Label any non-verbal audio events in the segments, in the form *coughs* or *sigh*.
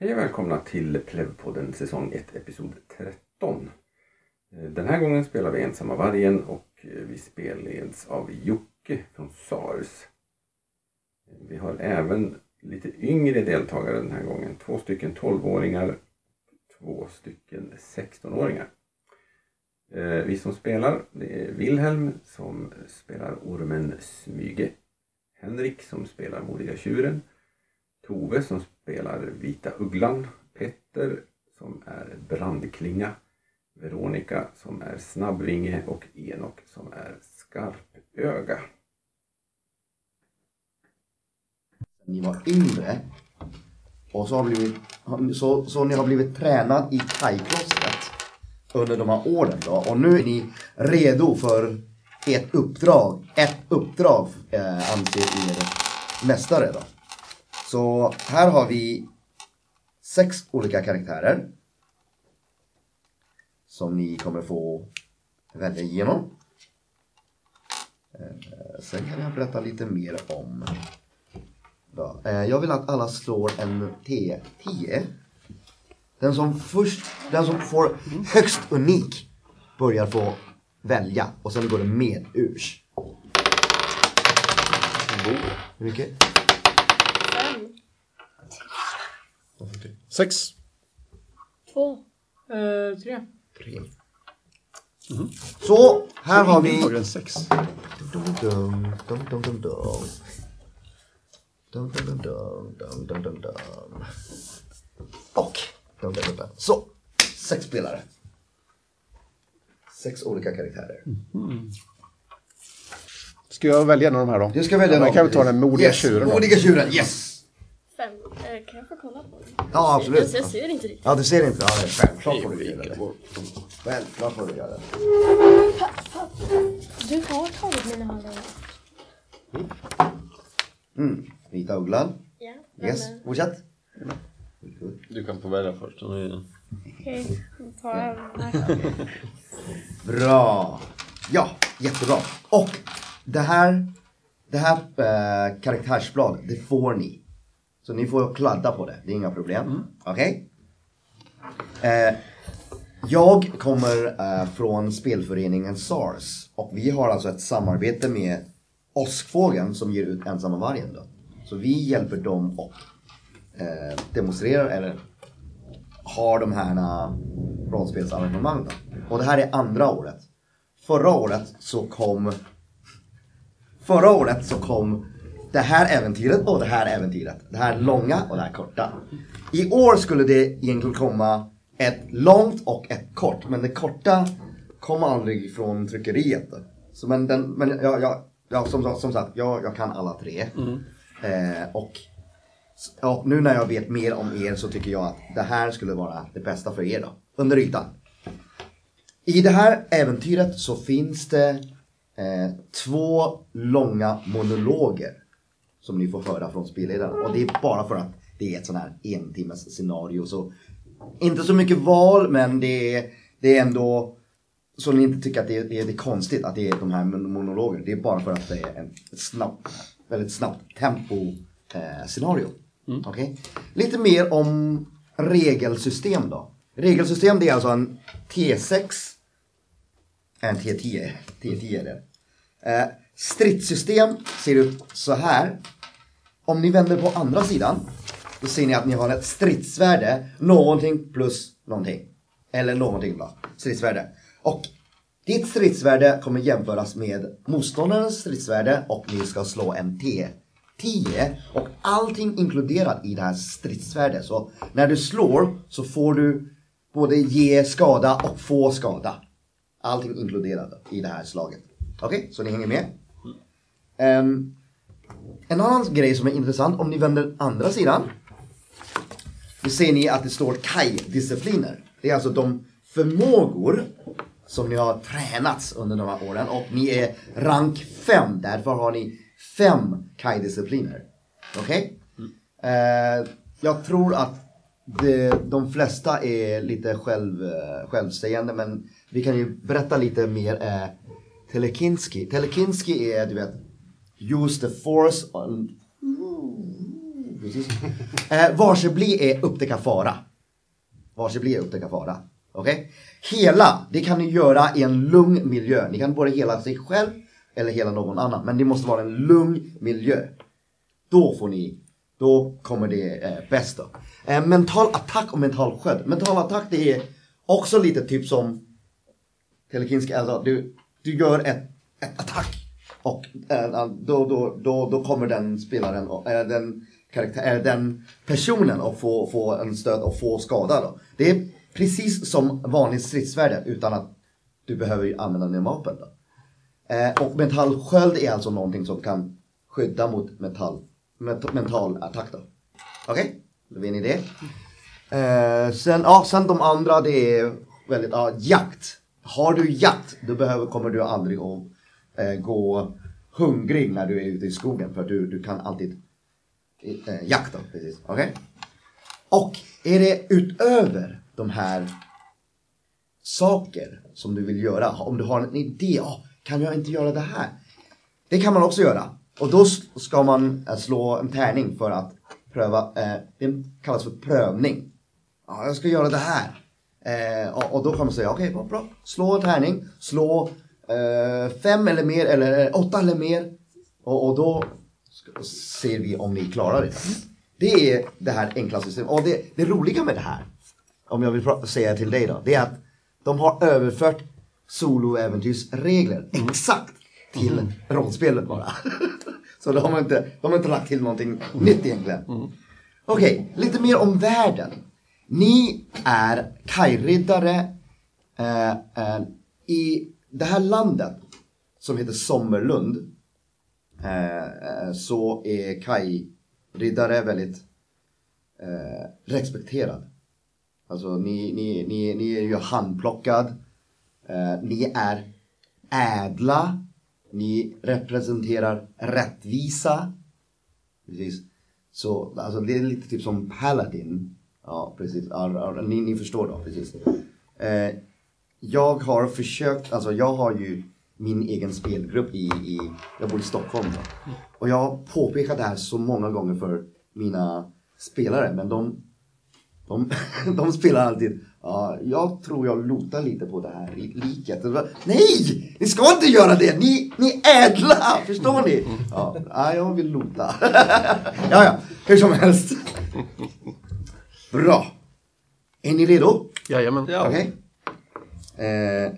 Hej och välkomna till Plevpodden säsong 1 episod 13. Eh, den här gången spelar vi Ensamma vargen och eh, vi spelleds av Jocke från SARS. Eh, vi har även lite yngre deltagare den här gången. Två stycken 12-åringar två stycken 16-åringar. Vi som spelar det är Wilhelm som spelar ormen Smyge. Henrik som spelar Modiga tjuren. Tove som spelar spelar Vita Ugglan, Petter som är Brandklinga, Veronica som är Snabbvinge och Enok som är Skarpöga. ni var yngre och så har blivit, så, så ni har blivit tränad i thaiklostret under de här åren då och nu är ni redo för ett uppdrag, ett uppdrag eh, anser er mästare då. Så här har vi sex olika karaktärer som ni kommer få välja igenom. Eh, sen kan jag berätta lite mer om då. Eh, jag vill att alla slår en T10. Den som först, den som får högst unik börjar få välja och sen går det med urs. Hur mycket? Fem. Sex. Två. Eh, tre. Tre. Så, här har vi... Än sex. Dum, dum, dum, dum, dum, dum. Dum, dum, dum, dum, dum, dum, dum, dum. Och, dum, dum, dum, dum. så, sex spelare. Sex olika karaktärer. Ska jag välja en av de här då? Du ska välja ja, någon. Jag kan väl ta den modiga yes. tjuren. Modiga tjuren, yes! Fem. Eh, kan jag få kolla på den? Ja, absolut. Jag, jag ser inte riktigt. Ja, du ser inte? Ja, det är självklart får du göra det. Självklart får du göra det. Du har tagit mina handlingar. Mm. Vita ugglan. Ja. men, Yes, fortsätt. Du kan få välja först. Okej, då tar jag den här. Bra! Ja, jättebra. Och det här, det här eh, karaktärsblad, det får ni. Så ni får kladda på det, det är inga problem. Okej? Eh, jag kommer eh, från spelföreningen SARS och vi har alltså ett samarbete med Åskfågeln som ger ut Ensamma vargen då. Så vi hjälper dem och eh, demonstrerar eller har de här eh, rollspelsarrangemang då. Och det här är andra året. Förra året så kom Förra året så kom det här äventyret och det här äventyret. Det här långa och det här korta. I år skulle det egentligen komma ett långt och ett kort. Men det korta kom aldrig från tryckeriet. Så men den, men jag, jag, jag, som, som sagt, jag, jag kan alla tre. Eh, och Ja, nu när jag vet mer om er så tycker jag att det här skulle vara det bästa för er då. Under ytan. I det här äventyret så finns det eh, två långa monologer. Som ni får höra från spelledaren. Och det är bara för att det är ett sån här en timmes scenario. Så inte så mycket val men det är, det är ändå så ni inte tycker att det är, det är, det är konstigt att det är de här monologerna. Det är bara för att det är en snabb, väldigt snabbt tempo eh, scenario. Okej? Lite mer om regelsystem då. Regelsystem det är alltså en T6 en T10. T10 är det. Eh, stridssystem ser ut så här. Om ni vänder på andra sidan. Då ser ni att ni har ett stridsvärde. Någonting plus någonting. Eller någonting då. Stridsvärde. Och ditt stridsvärde kommer jämföras med motståndarens stridsvärde och ni ska slå en T10 och allting inkluderat i det här stridsvärdet. Så när du slår så får du både ge skada och få skada. Allting inkluderat i det här slaget. Okej, så ni hänger med? Um, en annan grej som är intressant, om ni vänder andra sidan. Då ser ni att det står Kai-discipliner. Det är alltså de förmågor som ni har tränats under de här åren och ni är rank 5. Därför har ni fem Kai-discipliner. Okej? Eh, jag tror att det, de flesta är lite själv, uh, självsägande men vi kan ju berätta lite mer. Eh, uh, Telekinski. Telekinski är du vet Use the force on... Precis. Eh, varsebli är upptäcka fara. Varsebli är upptäcka fara. Okej? Hela, det kan ni göra i en lugn miljö. Ni kan både hela sig själv eller hela någon annan. Men det måste vara en lugn miljö. Då får ni, då kommer det eh, bäst då. Eh, mental attack och mental sköld. Mental attack det är också lite typ som telekinsk alltså Du, du gör ett, ett attack. Och eh, då, då, då, då kommer den spelaren, och, eh, den, karaktär, eh, den personen att få, få en stöd och få skada. Då. Det är precis som vanligt stridsvärde utan att du behöver ju använda dina vapen. Då. Eh, och metallsköld är alltså någonting som kan skydda mot metall, met, mental attack då. Okej? Okay? Då vet ni det. Eh, sen, ja, sen de andra det är väldigt, ja, jakt. Har du jakt, då behöver, kommer du aldrig att Eh, gå hungrig när du är ute i skogen. För du, du kan alltid eh, jakta. Precis. Okay? Och är det utöver de här saker som du vill göra. Om du har en idé. Oh, kan jag inte göra det här? Det kan man också göra. Och då ska man eh, slå en tärning för att pröva. Eh, det kallas för prövning. Ja, jag ska göra det här. Eh, och, och, då kan man säga okej, okay, bra. Slå en tärning. Slå eh, fem eller mer eller åtta eller mer. Och, och då ser vi om ni klarar det. Det är det här enkla systemet. Och det, det roliga med det här, om jag vill säga till dig då, det är att de har överfört soloäventyrsregler exakt till mm. rollspelet bara. *laughs* Så de har, inte, de har inte lagt till någonting mm. nytt egentligen. Mm. Okej, okay, lite mer om världen. Ni är kajriddare eh, eh, i det här landet som heter Sommerlund. Eh, så är kajriddare väldigt eh, respekterad. Alltså ni, ni, ni, ni är ju handplockad. Eh, ni är ädla. Ni representerar rättvisa. Precis. Så alltså, det är lite typ som Paladin. Ja, precis. Ni, ni förstår då, precis. Eh, jag har försökt, alltså jag har ju min egen spelgrupp i, i jag bor i Stockholm då. Och jag har påpekat det här så många gånger för mina spelare men de, de, *laughs* de spelar alltid Ja, jag tror jag lotar lite på det här liket. Nej! Ni ska inte göra det! Ni, ni är ädla! *laughs* Förstår ni? Ja, jag vill lota. *laughs* ja, ja, hur som helst. Bra. Är ni redo? Jajamän. Ja. Okej. Okay. Eh,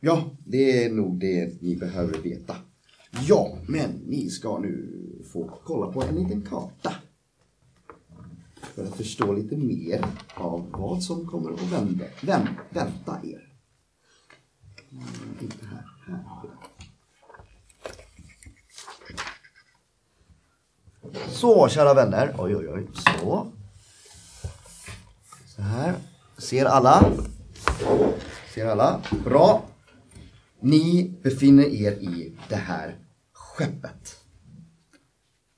ja, det är nog det ni behöver veta. Ja, men ni ska nu få kolla på en liten karta för att förstå lite mer av vad som kommer att vända, vänt, vänta er. Mm, inte här, här. Så, kära vänner. Oj, oj, oj. Så. Så här. Ser alla? Ser alla? Bra. Ni befinner er i det här skeppet.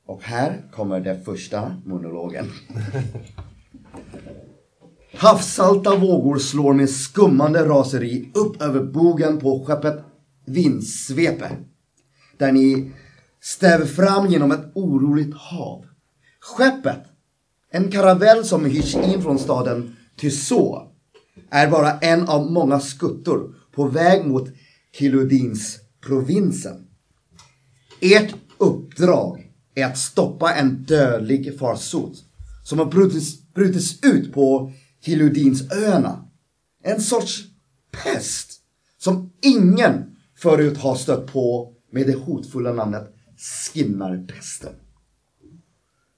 Och här kommer den första monologen. *laughs* Havssalta vågor slår med skummande raseri upp över bogen på skeppet Vindsvepe. Där ni stäver fram genom ett oroligt hav. Skeppet, en karavell som hyrs in från staden Tyså, är bara en av många skuttor på väg mot Kiludins provinsen. Ert uppdrag är att stoppa en dödlig farsot som har brutits, brutits ut på Hiludinsöarna. En sorts pest som ingen förut har stött på med det hotfulla namnet Skinnarpesten.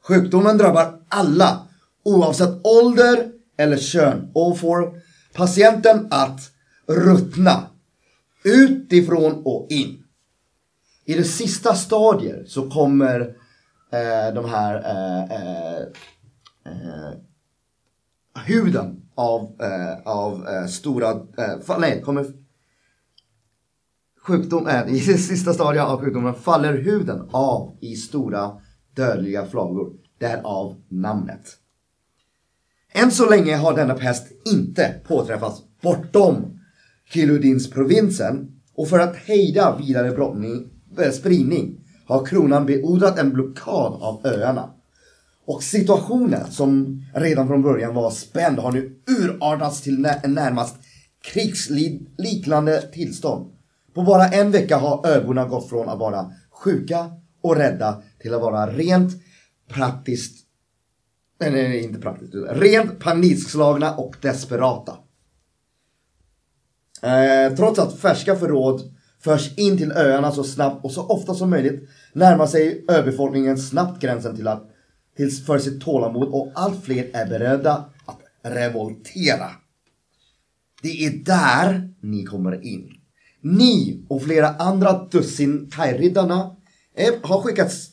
Sjukdomen drabbar alla oavsett ålder eller kön och får patienten att ruttna utifrån och in. I det sista stadiet så kommer eh, de här eh, eh, eh huden av, eh, av eh, stora, eh, nej, kommer sjukdom, eh, i det sista stadiet av sjukdomen faller huden av i stora dödliga flagor. Därav namnet. Än så länge har denna pest inte påträffats bortom Kiludins-provinsen och för att hejda vidare eh, spridning har kronan beordrat en blockad av öarna. Och situationen som redan från början var spänd har nu urartats till en närmast krigsliknande tillstånd. På bara en vecka har öborna gått från att vara sjuka och rädda till att vara rent praktiskt, nej, nej, nej inte praktiskt, rent panikslagna och desperata. Eh, trots att färska förråd förs in till öarna så snabbt och så ofta som möjligt närmar sig öbefolkningen snabbt gränsen till att tills för sitt tålamod och allt fler är beredda att revoltera. Det är där ni kommer in. Ni och flera andra dussin kajriddarna eh, har skickats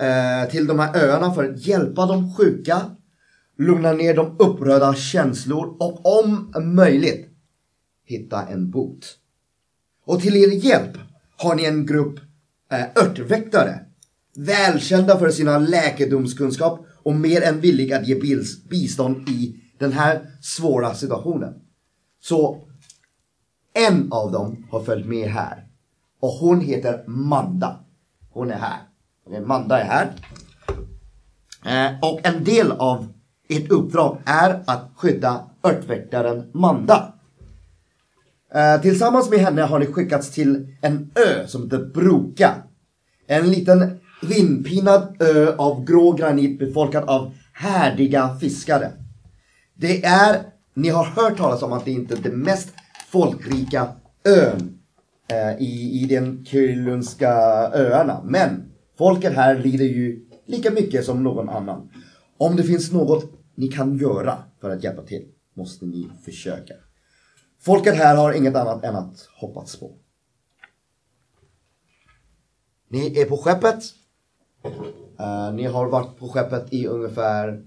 eh, till de här öarna för att hjälpa de sjuka, lugna ner de upprörda känslor och om möjligt hitta en bot. Och till er hjälp har ni en grupp eh, örtväktare. Välkända för sina läkedomskunskap och mer än villiga att ge bistånd i den här svåra situationen. Så en av dem har följt med här. Och hon heter Manda. Hon är här. Manda är här. Eh, och en del av ert uppdrag är att skydda örtväktaren Manda. Eh, tillsammans med henne har ni skickats till en ö som heter Broka. En liten vindpinad ö av grå granit befolkad av härdiga fiskare. Det är, ni har hört talas om att det inte är den mest folkrika ön eh, i, i den Kylunska öarna. Men folket här lider ju lika mycket som någon annan. Om det finns något ni kan göra för att hjälpa till måste ni försöka. Folket här har inget annat än att hoppats på. Ni är på skeppet. Uh, ni har varit på skeppet i ungefär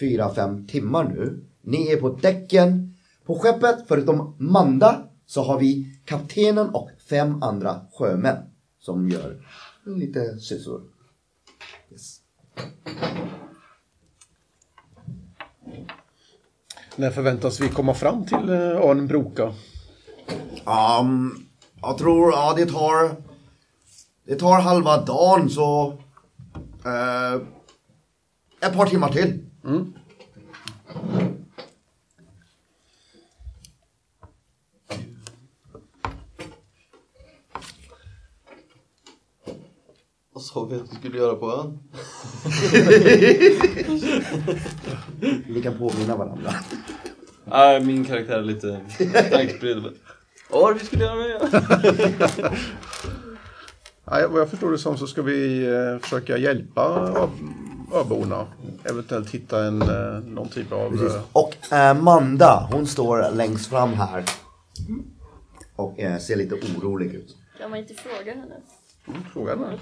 4-5 timmar nu. Ni är på däcken. På skeppet, förutom Manda, så har vi kaptenen och fem andra sjömän som gör lite sysslor. Yes. När förväntas vi komma fram till eh, ön Broka? Um, jag tror, ja det tar... Det tar halva dagen så... eh, ett par timmar till. Vad sa vi att vi skulle göra på ön? Vi kan påminna varandra. Nej, min karaktär är lite tankespridd. Vad var det vi skulle göra med? Nej, vad jag förstår det som så ska vi eh, försöka hjälpa öborna. Eventuellt hitta en, eh, någon typ av... eh, Och eh, Manda, hon står längst fram här. Och ser lite orolig ut. Kan man inte fråga henne? Fråga henne.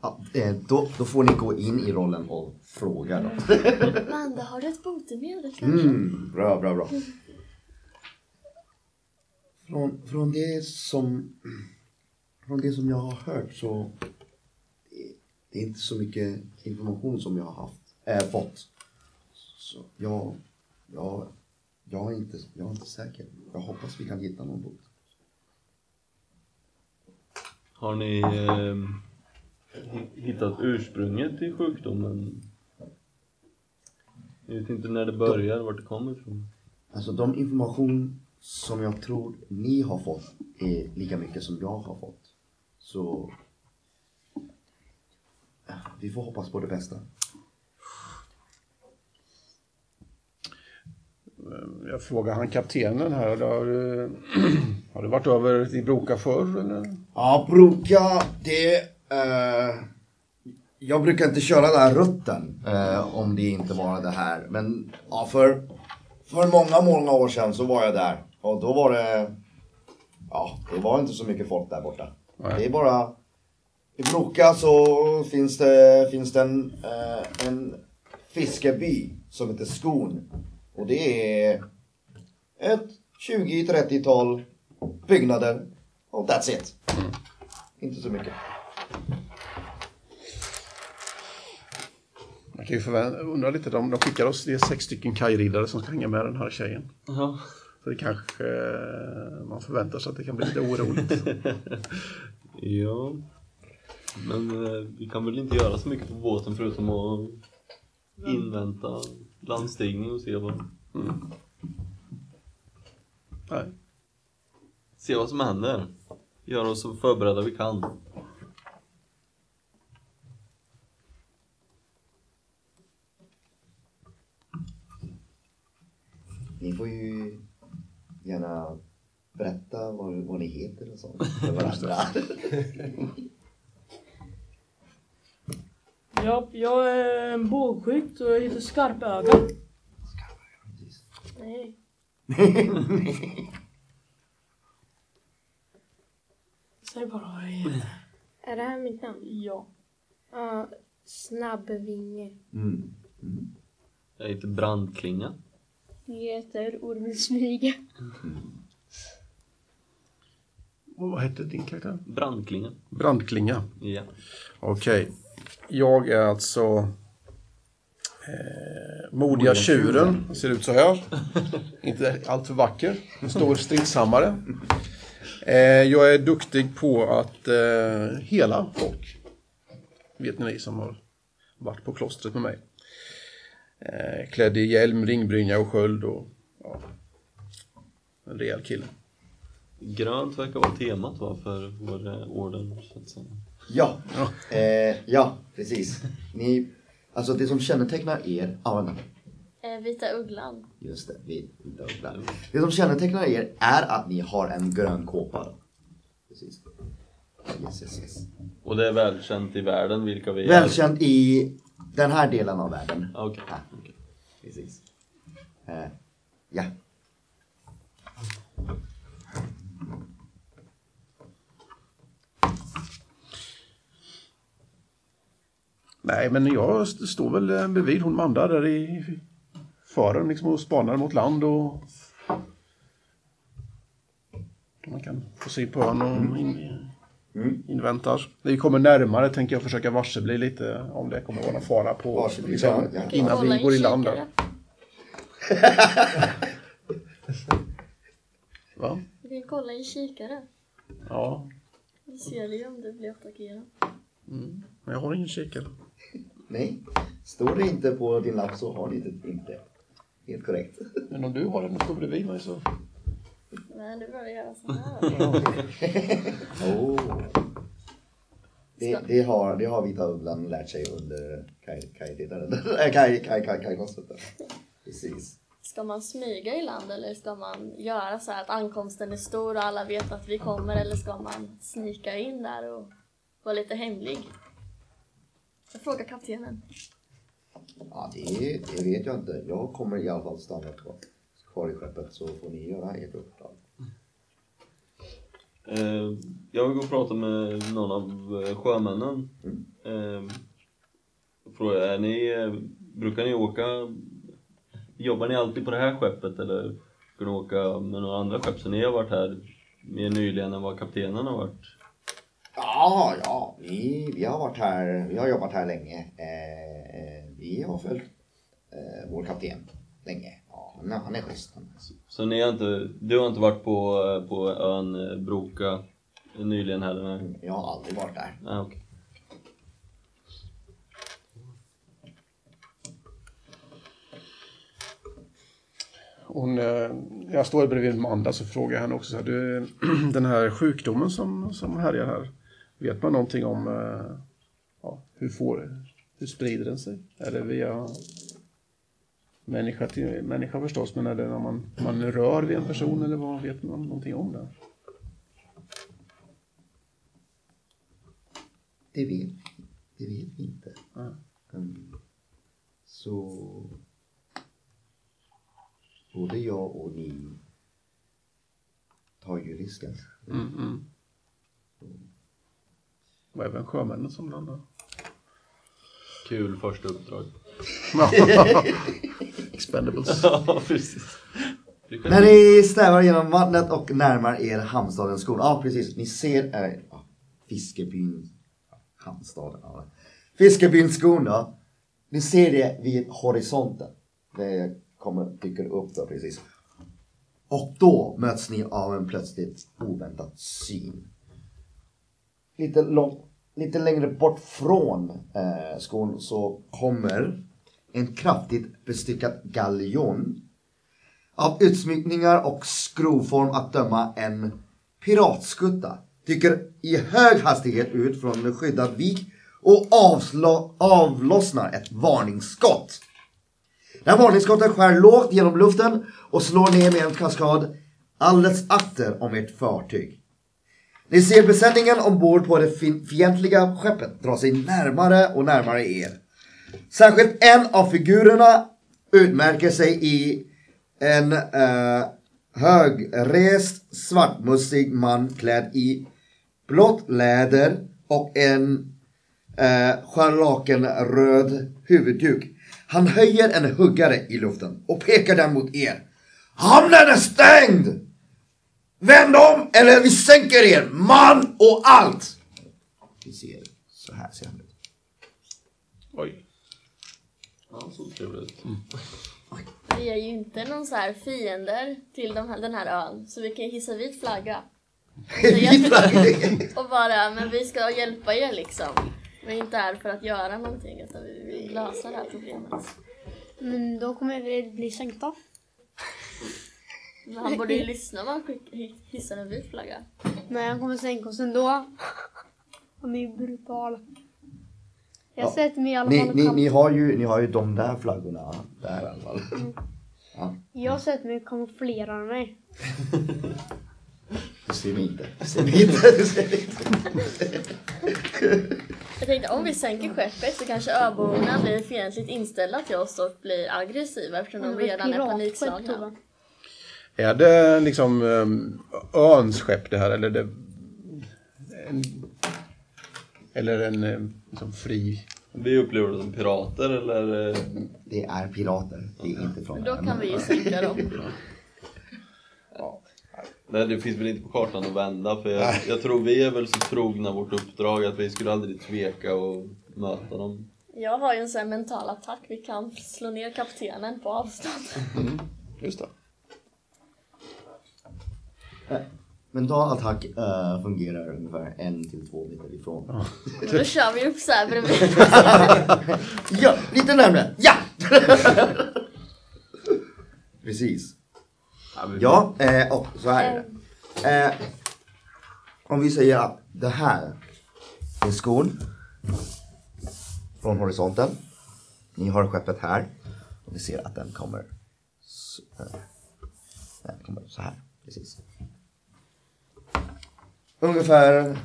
Ja, eh, då, då får ni gå in i rollen och fråga då. *laughs* Amanda, har du ett botemedel kanske? Mm, bra, bra, bra. Från, från, det som, från det som jag har hört så det- det är inte så mycket information som jag har haft, äh, fått. Så jag, jag, jag, är inte, jag är inte säker. Jag hoppas vi kan hitta någon bot. Har ni eh, hi- hittat ursprunget till sjukdomen? Jag vet inte när det börjar, vart det kommer ifrån. Alltså de information som jag tror ni har fått är lika mycket som jag har fått. Så vi får hoppas på det bästa. Jag frågar han kaptenen här. Har, du- *clears throat* har du varit över till Broka förr eller? Ja, Broka, det... Eh, jag brukar inte köra den här rutten eh, om det inte var det här. Men ja, för, för många, många år sedan så var jag där. Och då var det... Ja, det var inte så mycket folk där borta. Det är bara... I Broka så finns det, finns det en, eh, en fiskeby som heter Skon. Och det är ett 20-30-tal byggnader. Och that's it. Inte så mycket. Man kan ju undra lite, de, de skickar oss, det är sex stycken kajriddare som ska hänga med den här tjejen. Ja. Så det kanske, man förväntar sig att det kan bli lite oroligt. *laughs* ja. Men eh, vi kan väl inte göra så mycket på båten förutom att invänta landstigning och se vad, Nej. se vad som händer. Göra oss så förberedda vi kan. Ni får ju gärna berätta vad, vad ni heter och sånt *laughs* för varandra. Ja, jag är en bågskytt och jag heter Skarpöga. Nej. *laughs* Säg bara vad jag heter. Är det här mitt namn? Ja. Ja, Snabbvinge. Mm. Jag heter Brandklinga. Jag heter Ormen Smyga. Och vad hette din karaktär? Brandklinga. Brandklinga. Ja. Okej. Jag är alltså eh, modiga tjuren. Ser ut så här. Inte alltför vacker. En Stor stridshammare. Eh, jag är duktig på att eh, hela folk. Vet ni ni som har varit på klostret med mig. Eh, klädd i hjälm, ringbrynja och sköld och ja, en rejäl kille. Grönt verkar vara temat va, för vår eh, orden. Säga. Ja, eh, ja precis. Ni, alltså det som kännetecknar er, ja vänta. Eh, Vita Ugglan. Just det, vi, vi ugglar. Det som kännetecknar er är att ni har en grön kåpa. Precis. Yes, yes, yes. Och det är välkänt i världen vilka vi är. Välkänd i den här delen av världen. Ah, Okej. Ja, precis. Eh, ja. Nej, men jag st- står väl eh, bredvid hon Manda där i fören liksom och spanar mot land och man kan få syn på ön och in, inväntar. När vi kommer närmare tänker jag försöka varsebli lite om det kommer vara fara på liksom, ja, innan vi går i land. Där. *laughs* Va? Du kan kolla i kikare. Ja, Du ser ju om du blir attackerad. men jag har ingen kikare. Nej, står det inte på din lapp så har ni det inte. Helt korrekt. *laughs* Men om du har den och står bredvid mig så... Men du behöver göra så här. *laughs* Oh. *laughs* Det, det, har, det har Vita Ugglan lärt sig under. Äh, kaj, kaj, kaj, kajklostret. Precis. Ska man smyga i land eller ska man göra så här att ankomsten är stor och alla vet att vi kommer eller ska man snika in där och vara lite hemlig? Jag frågar kaptenen. Ja, det, det vet jag inte. Jag kommer i alla fall stanna kvar, kvar i skeppet så får ni göra ert uppdrag. Eh, jag vill gå och prata med någon av eh, sjömännen. Eh, och fråga, är ni, eh, brukar ni åka, jobbar ni alltid på det här skeppet eller ska ni åka med några andra skepp? Så ni har varit här mer nyligen än vad kaptenen har varit? Ja, ja, vi, vi har varit här, vi har jobbat här länge. Eh, vi har följt eh, vår kapten länge. Ja, han, är- han är schysst. Så ni har inte, du har inte varit på, eh, på ön eh, Broka nyligen heller? Nej, Jag har aldrig varit där. ah, okej. Hon, eh, jag står bredvid Amanda så frågar jag henne också så här, du, *clears throat* den här sjukdomen som, som härjar här, vet man någonting om ja, hur, får, hur sprider den sig? Är det via människa till människa förstås, men är det när man, man rör vid en person eller vad vet man någonting om det? Det vet, det vet vi inte. Ja. Mm. Så både jag och ni tar ju risken. Mm, mm. Och även sjömännen som landar. Kul första uppdrag. *laughs* Expendables. *laughs* ja, precis. När ni stävar genom vattnet och närmar er hamnstaden Skon. Ja, precis. Ni ser äh, fiskebyn... Hamnstaden, ja. Fiskebyn Skon då. Ni ser det vid horisonten. Det kommer, dyker upp då precis. Och då möts ni av en plötsligt oväntad syn. Lite långt, lite längre bort från eh, skon så kommer en kraftigt bestyckad galjon. Av utsmyckningar och skrovform att döma en piratskutta. Dyker i hög hastighet ut från en skyddad vik och avslå, avlossnar ett varningsskott. Det här varningsskottet skär lågt genom luften och slår ner med en kaskad alldeles efter om ert fartyg. Ni ser besättningen ombord på det fientliga skeppet dra sig närmare och närmare er. Särskilt en av figurerna utmärker sig i en eh, högrest svartmussig man klädd i blått läder och en eh, scharlakenröd huvudduk. Han höjer en huggare i luften och pekar den mot er. Hamnen är stängd! Vänd om eller vi sänker er, man och allt! Vi ser, så här ser han ut. Oj. Ja, så trevligt ut. Vi är ju inte någon så här fiender till de här, den här ön, så vi kan hissa vit *laughs* flagga. Och bara, men vi ska hjälpa er liksom. Vi är inte här för att göra någonting, utan vi vill lösa det här problemet. Men då kommer vi bli sänkta. Men han borde ju *laughs* lyssna om han hissar en vit flagga. Nej, han kommer sänka oss ändå. Han är ju brutal. Jag Ja. sätter mig i alla Ni, fall och ni, kam- ni, har ju, ni har ju de där flaggorna där i alla fall. Jag sätter mig och kamouflerar mig. *laughs* Det ser ni inte. Det ser ni inte. Ser ni inte. Jag tänkte om vi sänker skeppet så kanske öborna blir fientligt inställda till oss och blir aggressiva eftersom de redan är panikslagna. Är det liksom um, öns skepp det här eller är det en, eller en um, liksom fri... Vi upplever det som pirater eller? eh, Det är pirater. Det är inte från Då kan vi ju sänka dem. Nej, det finns väl inte på kartan att vända för jag, jag tror vi är väl så trogna vårt uppdrag att vi skulle aldrig tveka och möta dem. Jag har ju en sån här mental attack. Vi kan slå ner kaptenen på avstånd. Just det. Mental attack eh, fungerar ungefär en till två meter ifrån. Och då kör vi upp så här bredvid. *laughs* Ja, lite närmare. Ja! *laughs* Precis. Ja, eh, och så här är det. Eh, om vi säger att det här är skon från horisonten. Ni har skeppet här och vi ser att den kommer så, eh, den kommer så här. Precis. Ungefär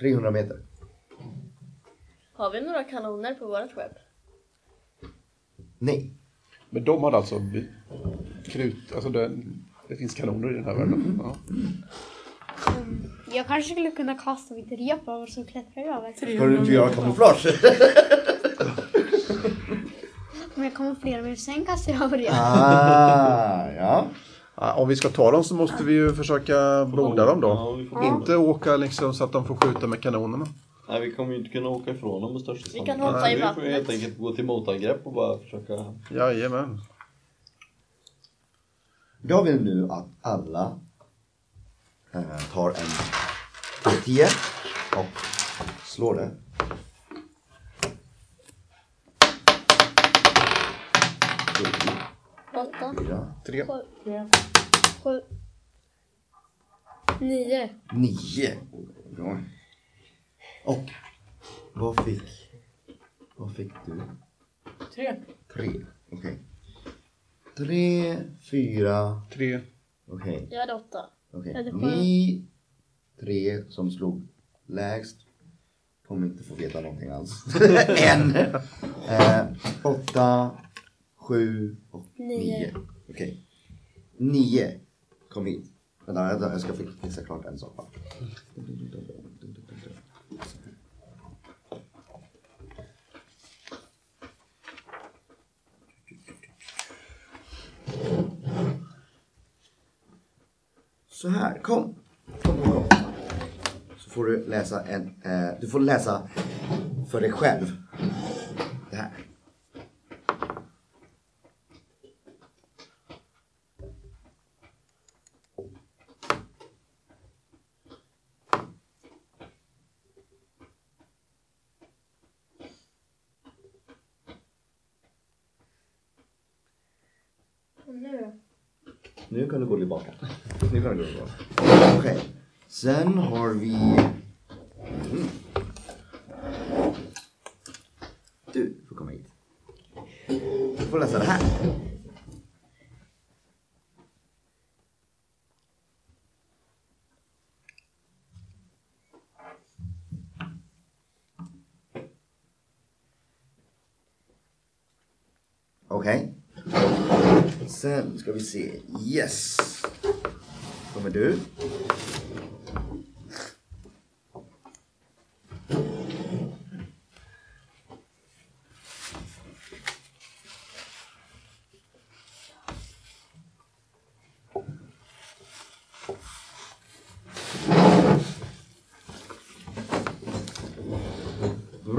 300 meter. Har vi några kanoner på vårt skepp? Nej. Men de hade alltså krut, alltså det, det finns kanoner i den här världen. Ja. Jag kanske skulle kunna kasta mitt rep över så klättrar jag över. Ska du inte göra kamouflage? Om jag kamouflerar mig sen kastar jag över det. ah, ja. Ja, om vi ska ta dem så måste vi ju försöka borda dem Ja, då. får, Inte åka liksom så att de får skjuta med kanonerna. nej, vi kommer ju inte kunna åka ifrån dem med största Vi kan hoppa i Vi får vattnet. helt enkelt gå till motangrepp och bara försöka... Jajamän. Jag vill nu att alla eh, tar en T10 och slår det. Åtta. Fyra, Tre. Sju. Nio. nio. Bra. Och vad fick, vad fick du? Tre. Tre. Okej. Tre, fyra, Tre. okej. Jag hade åtta. Okej, det får ni tre som slog lägst kommer inte få veta någonting alls. *laughs* en, eh, åtta, sju och Nio. nio. Okej. Nio kom hit. Vänta, vänta, jag ska fi- fixa klart en sak bara. Så här, kom. Kom, kom. Så får du läsa en, eh, du får läsa för dig själv. Det här. Nu kan du gå tillbaka. Nu kan du gå tillbaka. Okej. Sen har vi... Mm. Du får komma hit. Du får läsa det här. Okej. Sen ska vi se. Yes. Kommer du.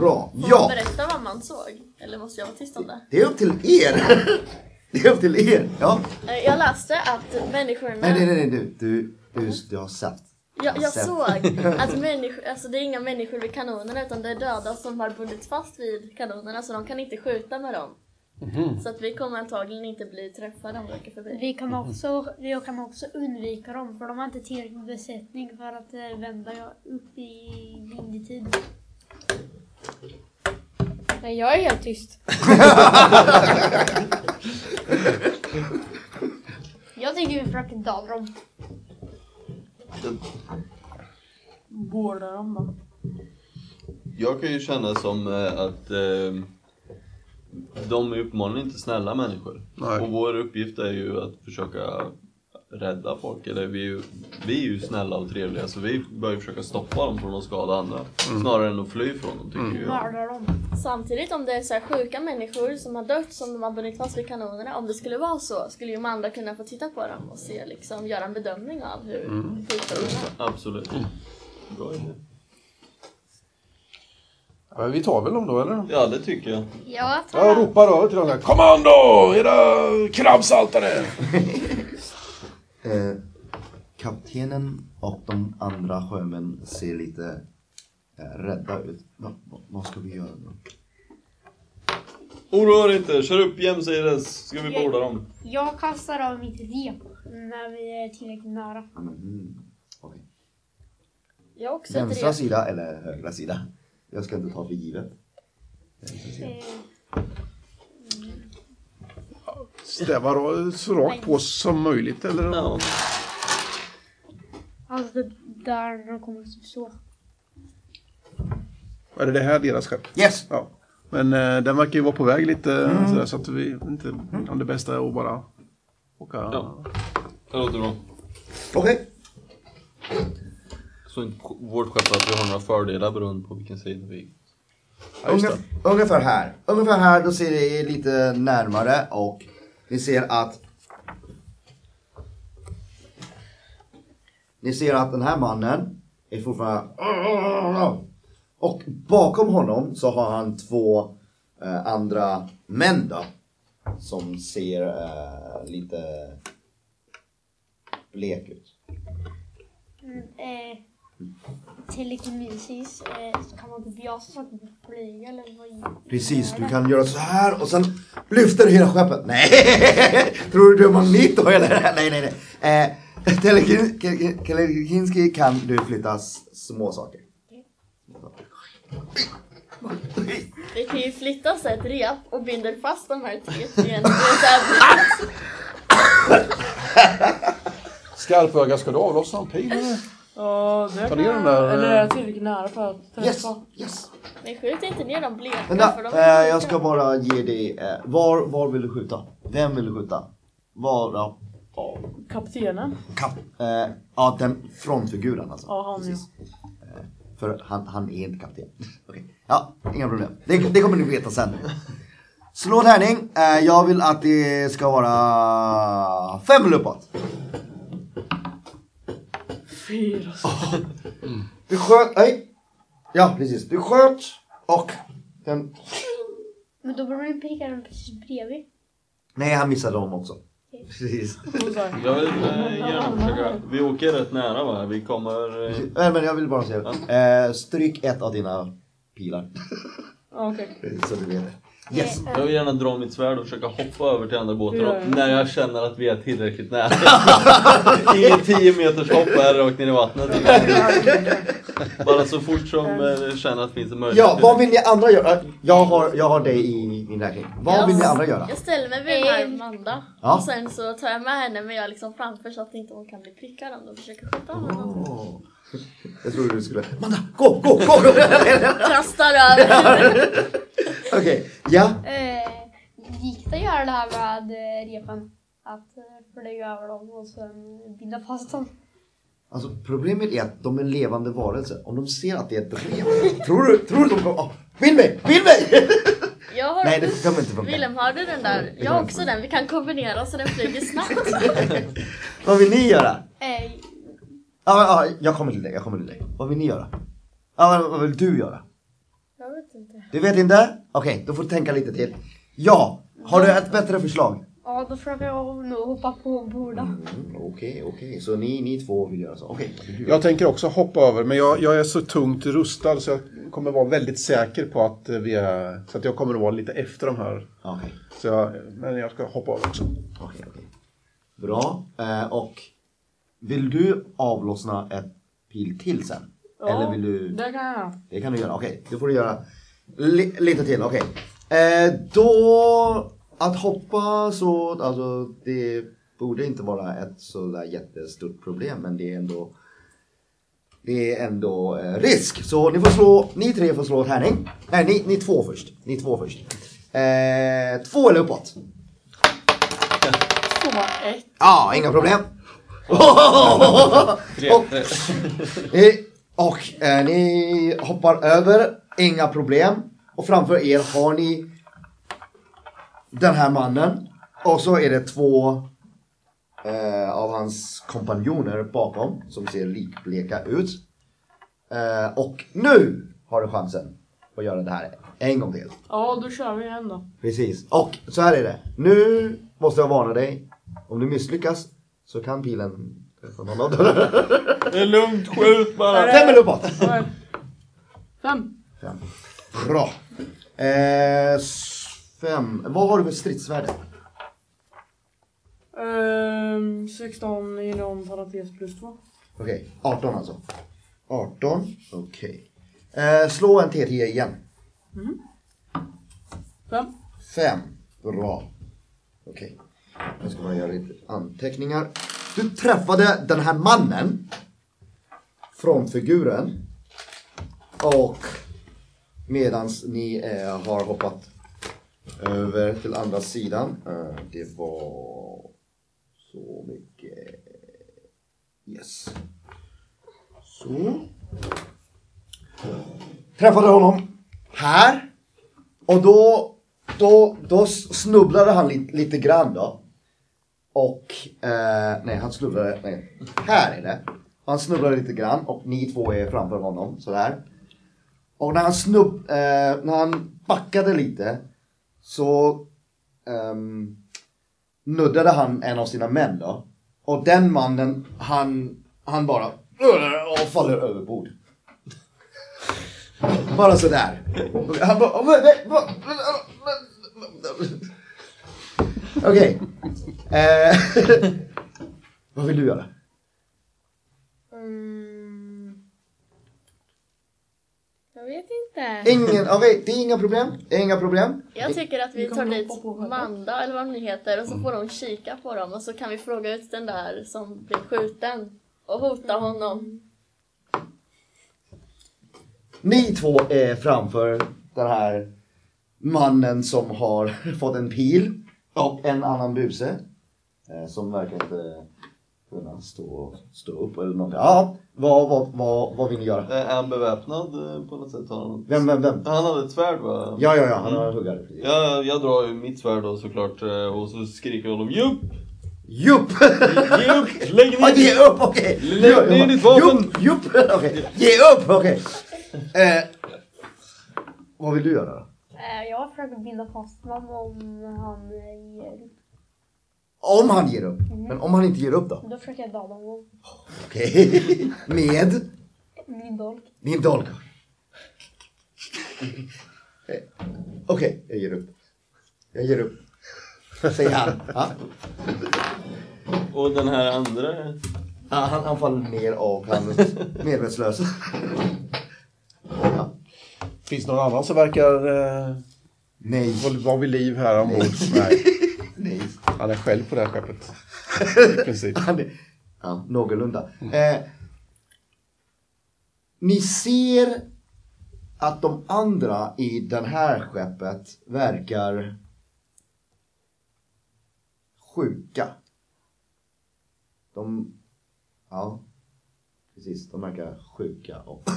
Bra. Får man Ja, berätta vad man såg? Eller måste jag vara tyst om det? det är upp till er. *laughs* Det är upp till er. Ja. Eh, Jag läste att människorna... Nej, nej, nej, nej. Du, du, du, du har sett. Jag, jag såg *laughs* att människor, alltså det är inga människor vid kanonerna utan det är döda som har bundits fast vid kanonerna så de kan inte skjuta med dem. Så att vi kommer antagligen inte bli träffade om vi åker förbi. Vi kan, också, vi kan också undvika dem för de har inte tillräcklig besättning för att eh, vända upp i linjetid. Nej, jag är helt tyst. *laughs* Jag tänker vi försöker döda dem. Båda dem då. Jag kan ju känna som eh, att eh, de är uppenbarligen inte snälla människor. Nej. Och vår uppgift är ju att försöka rädda folk. Eller vi är ju, vi är ju snälla och trevliga så vi bör ju försöka stoppa dem från att skada andra. Snarare än att fly från dem tycker jag. Mörda dem. Samtidigt om det är så här sjuka människor som har dött som de har bundit fast vid kanonerna. Om det skulle vara så skulle ju de andra kunna få titta på dem och se liksom, göra en bedömning av hur sjuka de är. Absolut. Bra idé. Ja, men vi tar väl dem då, eller? Ja, det tycker jag. Jag tar Jag ropar då till dem. Kommando! Era krabbsaltare! *laughs* Eh, kaptenen och de andra sjömän ser lite eh, rädda ut. Va, va, vad ska vi göra nu? Oroa er inte, kör upp jämsides ska vi borda dem. Jag kastar av mitt rep när vi är tillräckligt nära. Mhm. Okej. Jag också Vänstra rep. sida eller högra sida? Jag ska inte ta för givet. Eh, Stäva så rakt på som möjligt, eller? Ja. Alltså det där de kommer typ så. Är det det här deras skepp? Yes! Ja. Men eh, den verkar ju vara på väg lite sådär, så att vi inte om det bästa är att bara åka. Ja. Det låter bra. Okej. Så inte vårt skepp att vi har några fördelar beroende på vilken sida vi Ja, just det. Ungef- ungefär här. Ungefär här, då ser ni lite närmare och ni ser att Ni ser att den här mannen är fortfarande och bakom honom så har han två eh, andra män då som ser eh, lite blek ut. Mm, eh, telekinesis, eh, så kan man typ jasa saker på flyga eller vad Precis, du kan göra så här och sen lyfter hela skeppet. *laughs* Nej! Tror du du är magneto eller? *laughs* Nej, nej, nej. Eh, *laughs* Telekinski kan du flytta små saker. Vi kan ju flytta så ett rep och binder fast de här tre i en så Skarpöga, ska du avlossa en pil? Ja, det Ta kan ner den där, Eller eh, är jag tillräckligt nära för att träffa? Yes, yes. Men skjut inte ner de bleka för Vänta, de eh, jag ska bara ge dig, eh, var, var vill du skjuta? Vem vill du skjuta? Var, ja, ja, Kaptenen? kap, eh, ja den frontfiguren alltså. Ja, han Precis. Eh, För han, han är inte kapten. *laughs* Okej. Ja, inga problem. Det, det kommer ni veta sen. Slå tärning. Eh, jag vill att det ska vara fem eller uppåt. Fyra. Du sköt, nej. Ja, precis. Du sköt och den, Men då borde du peka den precis bredvid. nej han missade dem också. Precis. Jag vill eh, gärna försöka. Vi åker rätt nära va? Vi kommer... Eh, Nej, men jag vill bara säga, eh, stryk ett av dina pilar. Okej. *laughs* Så du vet. Yes. Jag vill gärna dra mitt svärd och försöka hoppa över till andra båten Ja, ja. när jag känner att vi är tillräckligt nära. *laughs* Ingen 10 meters hopp här rakt ner i vattnet. *laughs* Bara så fort som eh, jag känner att det finns en möjlighet. Ja, vad vill ni andra göra? Jag har, jag har dig i min räkning. Vad vill ni andra göra? Jag ställer mig vid den här Amanda. Ja. Och sen så tar jag med henne men jag är liksom framför så att inte hon kan bli prickad om de försöker skjuta honom. Åh. Jag trodde du skulle... Amanda, gå, gå, gå! gå. *laughs* Kastar över. Okej, ja. Eh, gick det att göra det här med eh, repen? Att eh, flyga över dem och sen binda fast dem? Alltså problemet är att de är levande varelser. Om de ser att det är ett rev. tror du, tror du de kommer... Oh, mig, bild mig! Jag har... Nej, det kommer inte funka. Willem, har du den där? Jag har också den. Vi kan kombinera så den flyger snabbt. *laughs* Vad vill ni göra? Eh, Ja, ja, jag kommer till dig, jag kommer till dig. Vad vill ni göra? Ja, vad- vad vill du göra? Jag vet inte. Du vet inte? Okej, då får du tänka lite till. Ja, har du ett bättre förslag? Ja, då försöker jag nog hoppa på då. Mm, Okej, okej, så ni, ni två vill göra så. Okej? Jag tänker också hoppa över, men jag, jag är så tungt rustad så jag kommer vara väldigt säker på att vi är... Så att jag kommer att vara lite efter de här. Okej, Så jag, men jag ska hoppa över också. okej, okej. Bra. Eh, och vill du avlossna ett pil till sen? Eller vill du... Det kan jag göra. Det kan du göra, okej. Det får du göra li- lite till, okej. Eh, då, att hoppa så, alltså det borde inte vara ett sådär jättestort problem men det är ändå det är ändå eh, risk. Så ni får slå, ni tre får slå tärning. Nej, ni, ni två först. Ni två först. Eh, två eller uppåt. Två, ett. Ja, inga problem. *laughs* och, eh, och eh, ni hoppar över, inga problem. Och framför er har ni den här mannen. Och så är det två eh, av hans kompanjoner bakom som ser likbleka ut. Eh, och nu har du chansen att göra det här en gång till. Ja, då kör vi igen då. Precis. Och så här är det. Nu måste jag varna dig. Om du misslyckas så kan pilen träffa någon av dem. Det är lugnt, skjut bara! Fem eller uppåt. Fem. Fem. Bra. Eh, fem. Vad har du för stridsvärde? Ehm, 16 inom parentes plus 2. Okej, 18 alltså. 18, okej. Eh, slå en T10 igen. Fem. 5. Bra. Okej. Nu ska man göra lite anteckningar. Du träffade den här mannen. Frontfiguren. Och medans ni eh, har hoppat över till andra sidan. Eh, det var så mycket. Yes. Så. Träffade honom här. Och då, då, då snubblade han lite, lite grann då. Och, eh, nej han snubblade, nej, här är det. Han snubblade lite grann och ni två är framför honom sådär. Och när han snubb, eh, när han backade lite så um, nuddade han en av sina män då. Och den mannen, han, han bara och faller över bord. Bara sådär. Han bara... Okej. Okay. Okej. Eh, vad vill du göra? Mm. Jag vet inte. Ingen, okej, det är inga problem. Det är inga problem. Jag tycker att vi tar dit. Manda eller vad de nu heter och så får de kika på dem och så kan vi fråga ut den där som blev skjuten och hota honom. Ni två är framför den här mannen som har *laughs* fått en pil och en annan buse. eh, Som verkar inte kunna stå, stå upp eller någonting. Ja, vad, vad, vad, vad vill ni göra? Är han beväpnad eh, på något sätt? Har han... Vem, vem, vem? han hade ett svärd va? Ja, ja, ja, han har huggare. precis. Ja, jag drar ju mitt svärd då såklart eh, och så skriker honom Jupp! Jupp! Ge upp! Lägg ner ge ditt- upp, okej! Lägg ner ditt vapen! Jupp, jupp, okej. Ge upp, okej! Eh, vad vill du göra då? Eh, jag försöker binda fast honom om han ger upp. Om han ger upp. Men om han inte ger upp då? Då försöker jag döda honom. Okej. *laughs* Med Min dolk. din dolk. Okej, jag ger upp. Jag ger upp. Säger han. Ja. Och den här andra... Ja, han, han faller ner och han är medvetslös. Ja. Finns det någon annan som verkar eh, Nej. vara vid liv här ombord? Nej. Han är själv på det här skeppet. *laughs* I princip. Han är, ja, någorlunda. Eh, ni ser att de andra i det här skeppet verkar sjuka. De, ja, precis, de verkar sjuka och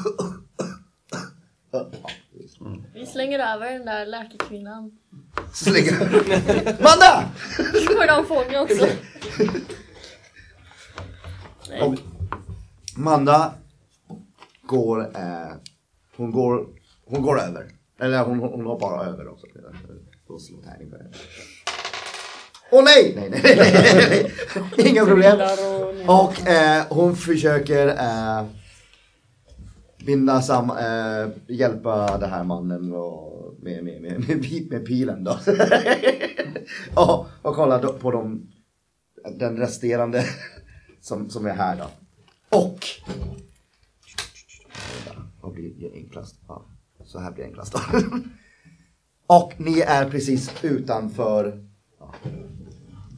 *coughs* Precis. Vi slänger över den där läkarkvinnan. Slänger Manda! Så får de fånga också. Och Manda går, eh, hon går, hon går över. Eller hon, hon hoppar över också. Då slår tärning för henne. Åh nej! Nej, nej, nej, nej, nej. Inga problem. Och eh, hon försöker eh, binda sam, eh, hjälpa den här mannen och, med, med, med, med, med pilen då. *laughs* och, och kolla då på de, den resterande som, som är här då. Och vad blir enklast? Ja, så här blir enklast då. *laughs* Och ni är precis utanför ja,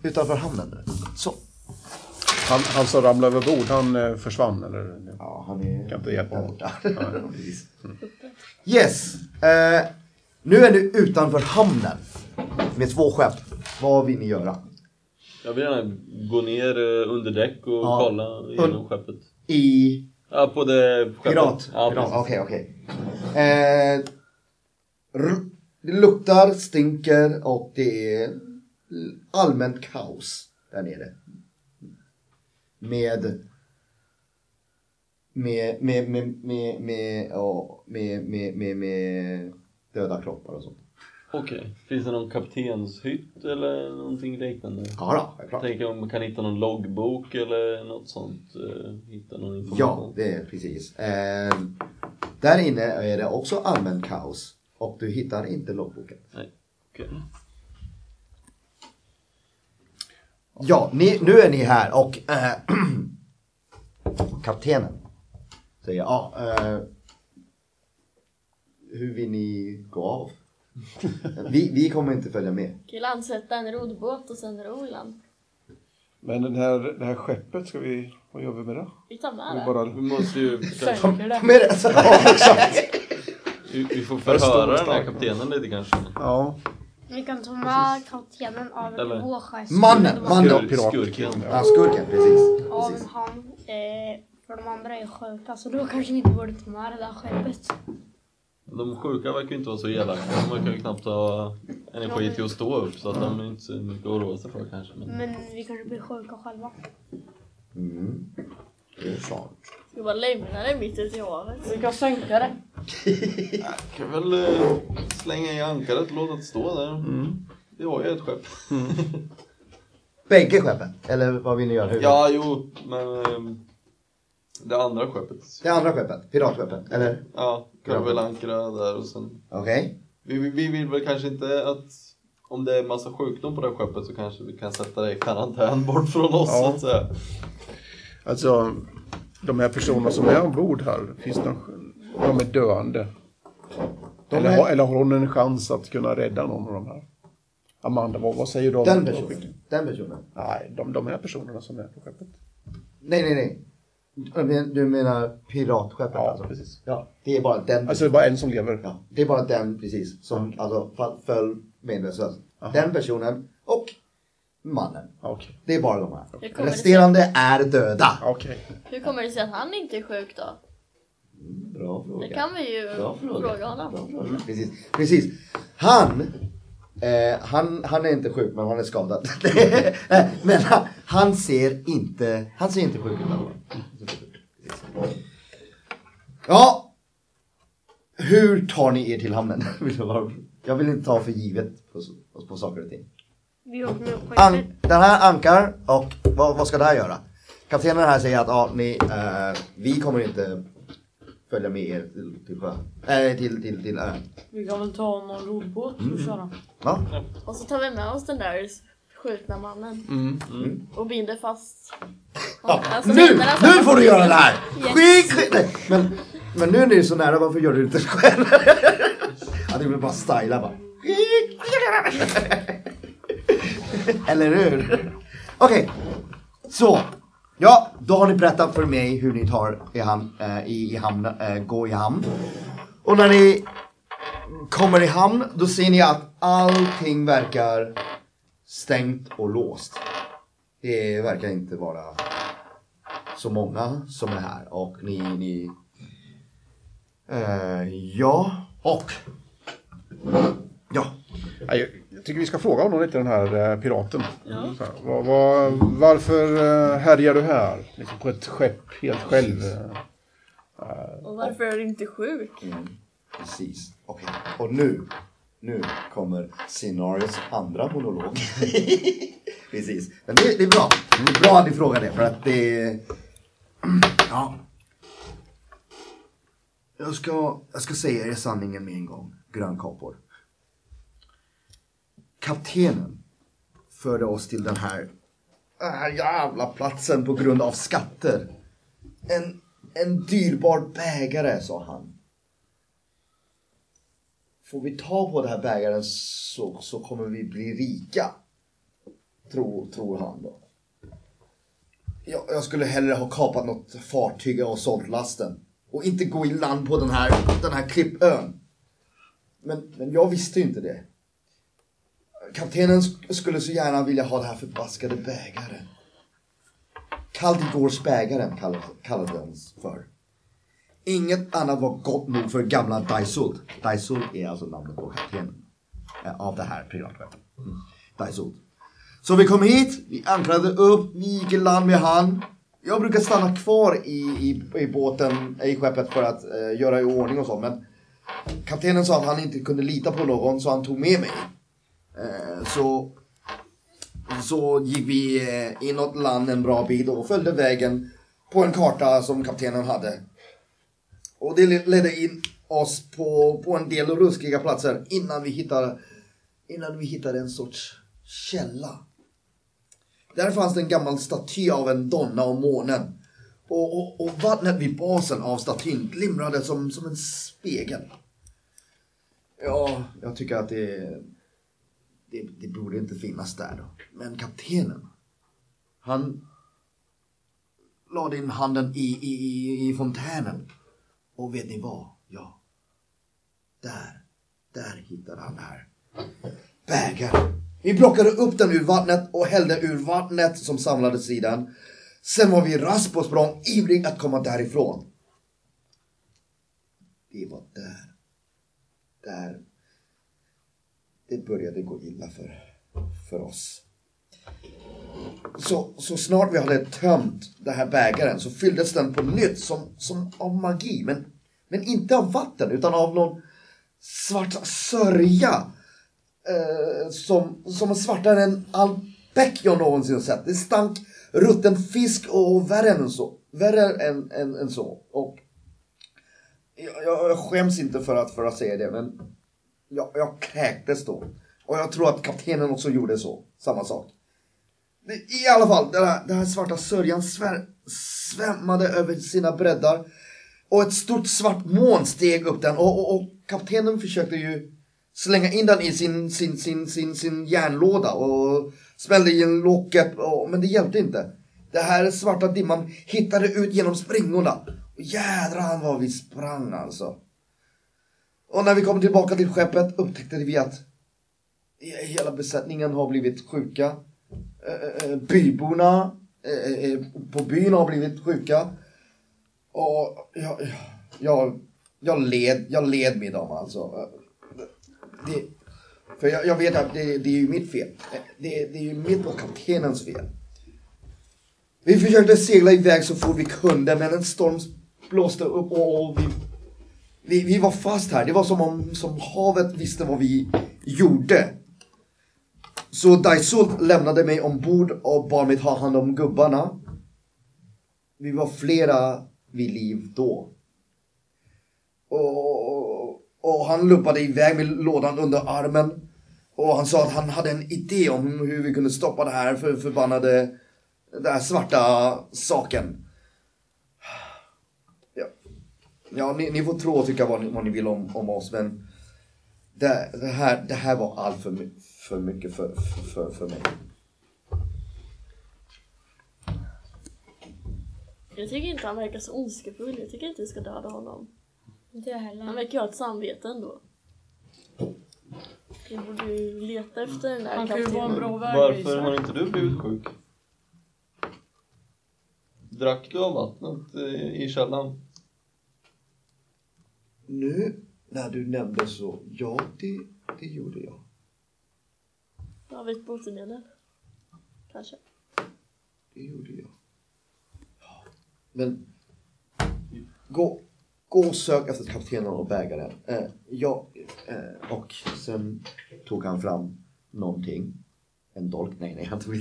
utanför hamnen nu. Så. Han, han som ramlade över bord, han eh, försvann eller? Ja, han är Kan inte hjälpa borta. *laughs* Precis. Yes. Eh, nu är ni utanför hamnen med två skepp. Vad vill ni göra? Jag vill gärna gå ner eh, under däck och Ja. kolla igenom skeppet. I Ja, på det skeppet. Pirat? Ja. Okej, okej. Eh, det luktar, stinker och det är allmänt kaos där nere. Med med, med, med, med, med, ja, med, med, med, med döda kroppar och sånt. Okej. Finns det någon kaptenshytt eller någonting liknande? Ja, då, självklart. Tänker om man kan hitta någon loggbok eller något sånt. eh, Hitta någon Ja, information. det är precis. Eh, där inne är det också allmänt kaos och du hittar inte loggboken. Nej. Okej. Ja, ni, nu är ni här och eh, *clears throat* kaptenen säger ja, eh, hur vill ni gå av? *laughs* vi, vi kommer inte följa med. Kan landsätta en rodbåt och sen ro i land. Men den här, det här skeppet, ska vi, vad gör vi med det? Vi tar Vi med det. bara, Vi måste ju *laughs* det. Med det, så, vi, vi får förhöra den här kaptenen lite kanske. ja, Vi kan ta med kaptenen av Eller- en vårskärs. Mannen, mannen. Skur- pirat. Skurken. ja, skurken, precis. Av precis. han. Eh, för de andra är sjuka så då kanske vi inte borde ta med det där skeppet. De sjuka verkar ju inte vara så elaka. De verkar ju knappt ha energi till att stå upp så att de är inte så mycket att oroa sig för kanske. Men... Men vi kanske blir sjuka själva. Mm. Det är sant. Ska bara lämna det mitt ute i havet. Vi kan sänka det. kan väl eh, slänga i ankaret och låta det stå där. Vi har ju ett skepp. Bägge skeppen? Eller vad vill ni göra? Hur? Ja, jo, men eh, det andra skeppet. Det andra skeppet? Piratskeppet? Eller? Ja, kan vi väl ankra där och sen... Okej. Vi, vi, vi vill väl kanske inte att om det är massa sjukdom på det här skeppet så kanske vi kan sätta det i karantän bort från oss Ja. så att säga. alltså de här personerna som är ombord här, finns någon, de är döende? De eller, är- har, eller har hon en chans att kunna rädda någon av de här? Amanda, vad, vad säger du om Den personen. Den personen. Nej, de, de här personerna som är på skeppet. Nej, nej, nej. Du men- Du menar piratskeppet Ja, alltså? precis. Ja, det är bara den. Alltså det är bara en som lever. Ja, det är bara den precis som alltså fall- föll medvetslös. Den personen och mannen. Okej. Det är bara de här. Resterande är döda. Okej. Hur kommer det sig att han inte är sjuk då? Bra fråga. Det kan vi ju Bra fråga. fråga honom. Bra fråga. Precis. Precis. Han, eh, han, han är inte sjuk men han är skadad. *laughs* Men han, han ser inte, han ser inte sjuk ut. Precis. Ja. Hur tar ni er till hamnen? *laughs* Jag vill inte ta för givet på, på, på saker och ting. Vi åker med An, den här ankar och vad, vad ska det här göra? Kaptenen här säger att ja, ni, eh, vi kommer inte följa med er till, till sjön. Äh, till, till, till ön. Vi kan väl ta någon roddbåt Mm. och köra. Va? Och så tar vi med oss den där skjutna mannen. Mm. Och binder fast. Ja, Alltså, nu, händerna så- nu får du göra det här! Yes. Skit, skit. Nej, Men, men nu när det är så nära, varför gör du det inte själv? *laughs* Ja, du vill bara styla bara. *laughs* Eller hur? Okej, så. Ja, då har ni berättat för mig hur ni tar i hamn, eh, i, i hamn, eh, gå i hamn. Och när ni kommer i hamn, då ser ni att allting verkar stängt och låst. Det verkar inte vara så många som är här och ni, ni eh, ja och ja tycker vi ska fråga honom lite, den här eh, piraten. Så här, vad, vad, varför eh, härjar du här? Liksom på ett skepp helt själv? eh. Och varför är du inte sjuk? precis okej och nu nu kommer scenarios andra monolog *laughs* precis men det, det är bra det är bra att ni frågar det för att det *clears throat* ja jag ska, jag ska säga er sanningen med en gång grönkapor kaptenen förde oss till den här, den här jävla platsen på grund av skatter. En, en dyrbar bägare, sa han. Får vi ta på den här bägaren så, så kommer vi bli rika. Tror, tror han då. Jag, jag skulle hellre ha kapat något fartyg och sålt lasten. Och inte gå i land på den här, den här klippön. Men, men jag visste ju inte det. Kaptenen skulle så gärna vilja ha den här förbaskade bägaren. Kaldigårds bägaren kallade, den för. Inget annat var gott nog för gamla Daisult. Daisult är alltså namnet på kaptenen. Eh, av det här piratskeppet. Mm. Så vi kom hit, vi ankrade upp, vi gick i land med han. Jag brukar stanna kvar i, i, i båten, i skeppet för att eh, göra i ordning och så. Men kaptenen sa att han inte kunde lita på någon så han tog med mig. Eh, så, så gick vi eh, inåt land en bra bit och följde vägen på en karta som kaptenen hade. Och det ledde in oss på, på en del ruskiga platser innan vi hittade, innan vi hittade en sorts källa. Där fanns det en gammal staty av en donna och månen. Och, och, och vattnet vid basen av statyn glimrade som, som en spegel. Ja, jag tycker att det, är det, det borde inte finnas där då. Men kaptenen, han lade in handen i, i, i, i fontänen. Och vet ni vad? Ja. Där, där hittade han det här. Bägaren. Vi plockade upp den ur vattnet och hällde ur vattnet som samlades i den. Sen var vi raskt på språng, ivrig att komma därifrån. Det var där. Där. Det började gå illa för, för oss. Så, så snart vi hade tömt den här bägaren så fylldes den på nytt som, som av magi. Men, men inte av vatten utan av någon svart sörja. Eh, som, som är svartare än all bäck jag någonsin sett. Det stank rutten fisk och värre än så. Värre än, än, än så. Och jag, jag, jag skäms inte för att, för att säga det men jag, jag kräktes då. Och jag tror att kaptenen också gjorde så. Samma sak. I alla fall, den här, den här svarta sörjan svär, svämmade över sina breddar. Och ett stort svart moln steg upp den och, och, och kaptenen försökte ju slänga in den i sin, sin, sin, sin, sin järnlåda och smällde in locket, och, men det hjälpte inte. Det här svarta dimman hittade ut genom springorna. Och jädrar vad vi sprang alltså. Och när vi kom tillbaka till skeppet upptäckte vi att hela besättningen har blivit sjuka. Eh, eh, eh, byborna på byn har blivit sjuka. Och jag, jag, jag, led, jag led med dem alltså. Det, för jag, jag vet att det, det är ju mitt fel. Det, det är ju mitt och kaptenens fel. Vi försökte segla iväg så fort vi kunde men en storm blåste upp och vi, vi, vi var fast här. Det var som om som havet visste vad vi gjorde. Så Daisult lämnade mig ombord och bad mig ta hand om gubbarna. Vi var flera vid liv då. Och, och han lumpade iväg med lådan under armen. Och han sa att han hade en idé om hur vi kunde stoppa det här för förbannade, den här svarta saken. Ja, ja ni, ni får tro och tycka vad ni, vad ni vill om, om oss men det, det, här, det här var allt för, för mycket för, för, för, mig. Jag tycker inte han verkar så ondskefull. Jag tycker inte vi ska döda honom. Inte jag Han heller. verkar ju ha ett samvete ändå. Vi borde ju leta efter den där Han kan ju vara en bra Varför vägvisare. har inte du blivit sjuk? Drack du av vattnet i källan? Nu när du nämnde så, ja det, det gjorde jag. Vi ett botemedel? Kanske. Det gjorde jag. Ja, Men gå, gå och sök efter kaptenen och bägaren. Eh, jag, eh, och sen tog han fram någonting. En dolk. Nej, nej, han tog,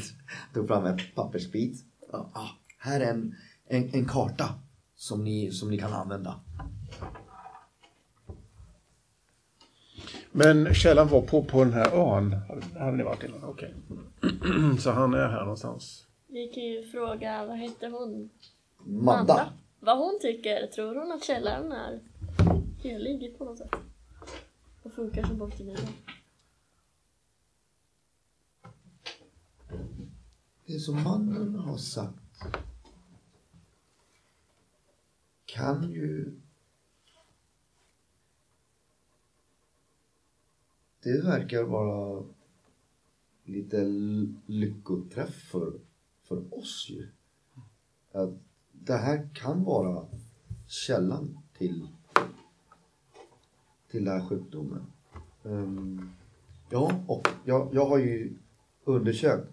tog fram en pappersbit. Ja, ah, här är en, en, en karta som ni, som ni kan använda. Men källan var på, på den här ön. Hade- ni varit innan? Okej. *clears throat* Så han är här någonstans. Vi kan ju fråga, vad hette hon? Manda. Vad hon tycker. Tror hon att källaren är helig på något sätt? Och funkar som botemedel? Det som mannen har sagt kan ju... Det verkar vara lite lyckoträff för, för oss ju. Att det här kan vara källan till, till den här sjukdomen. Um, ja, och jag, jag har ju undersökt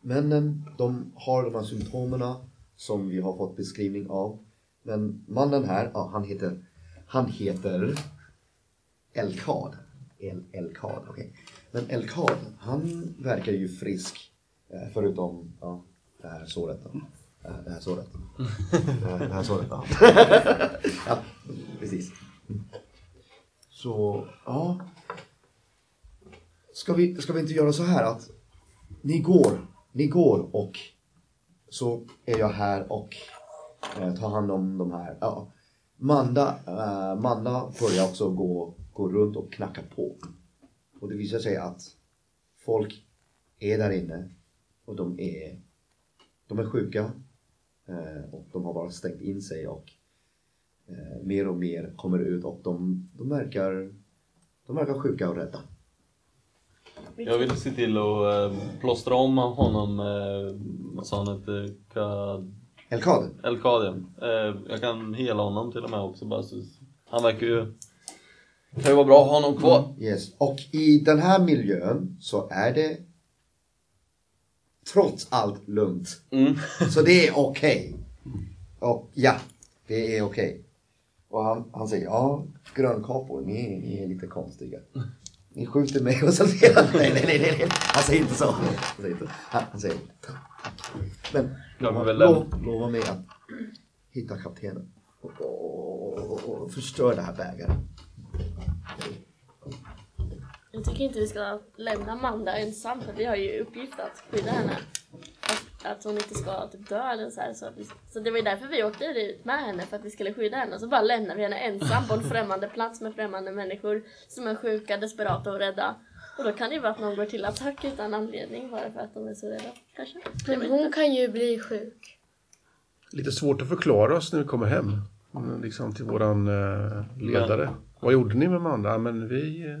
Männen, ehm, de har de här symptomen som vi har fått beskrivning av. Men mannen här, ja, han heter, han heter Elkad. El, Elkad, okej. Men Elkad, han verkar ju frisk. eh, Förutom, ja, det här såret då. Det här- Det här såret. Det *laughs* här, det här såret, ja. *laughs* ja, precis. Så, ja. Ska vi, ska vi inte göra så här att ni går, ni går och så är jag här och eh, tar hand om de här. Ja. Manda, eh, Manda börjar också gå, gå runt och knacka på. Och det visar sig att folk är där inne och de är, de är sjuka eh, och de har bara stängt in sig och eh, mer och mer kommer ut och de, de verkar de verkar sjuka och rädda. Jag vill se till att eh, plåstra om honom, vad sa han hette? Ka- Elkad, Elkadien. Eh, jag kan hela honom till och med också bara så Han verkar ju... Kan ju vara bra att ha honom kvar. Yes. Och i den här miljön så är det trots allt lugnt. Mm. Så det är okej. Och ja, det är okej. Och han, han säger, ja, grönkapor, ni, ni är lite konstiga. Ni skjuter mig och så säger han, nej, nej, nej, nej. Han säger inte så. Han säger, inte. Han, säger, men lova, lova mig att hitta kaptenen och, och, och, och förstöra det här bägaren. Jag tycker inte vi ska lämna Amanda ensam för vi har ju uppgift att skydda henne. Att, att hon inte ska typ dö eller så här. Så, vi, så det var ju därför vi åkte dit med henne, för att vi skulle skydda henne. Så bara lämnar vi henne ensam på en främmande plats med främmande människor som är sjuka, desperata och rädda. Och då kan det ju vara att någon går till attack utan anledning bara för att de är så rädda. Kanske. Men hon kan ju bli sjuk. Lite svårt att förklara oss när vi kommer hem. Liksom till våran eh, ledare. Vad gjorde ni med Amanda? Men vi eh,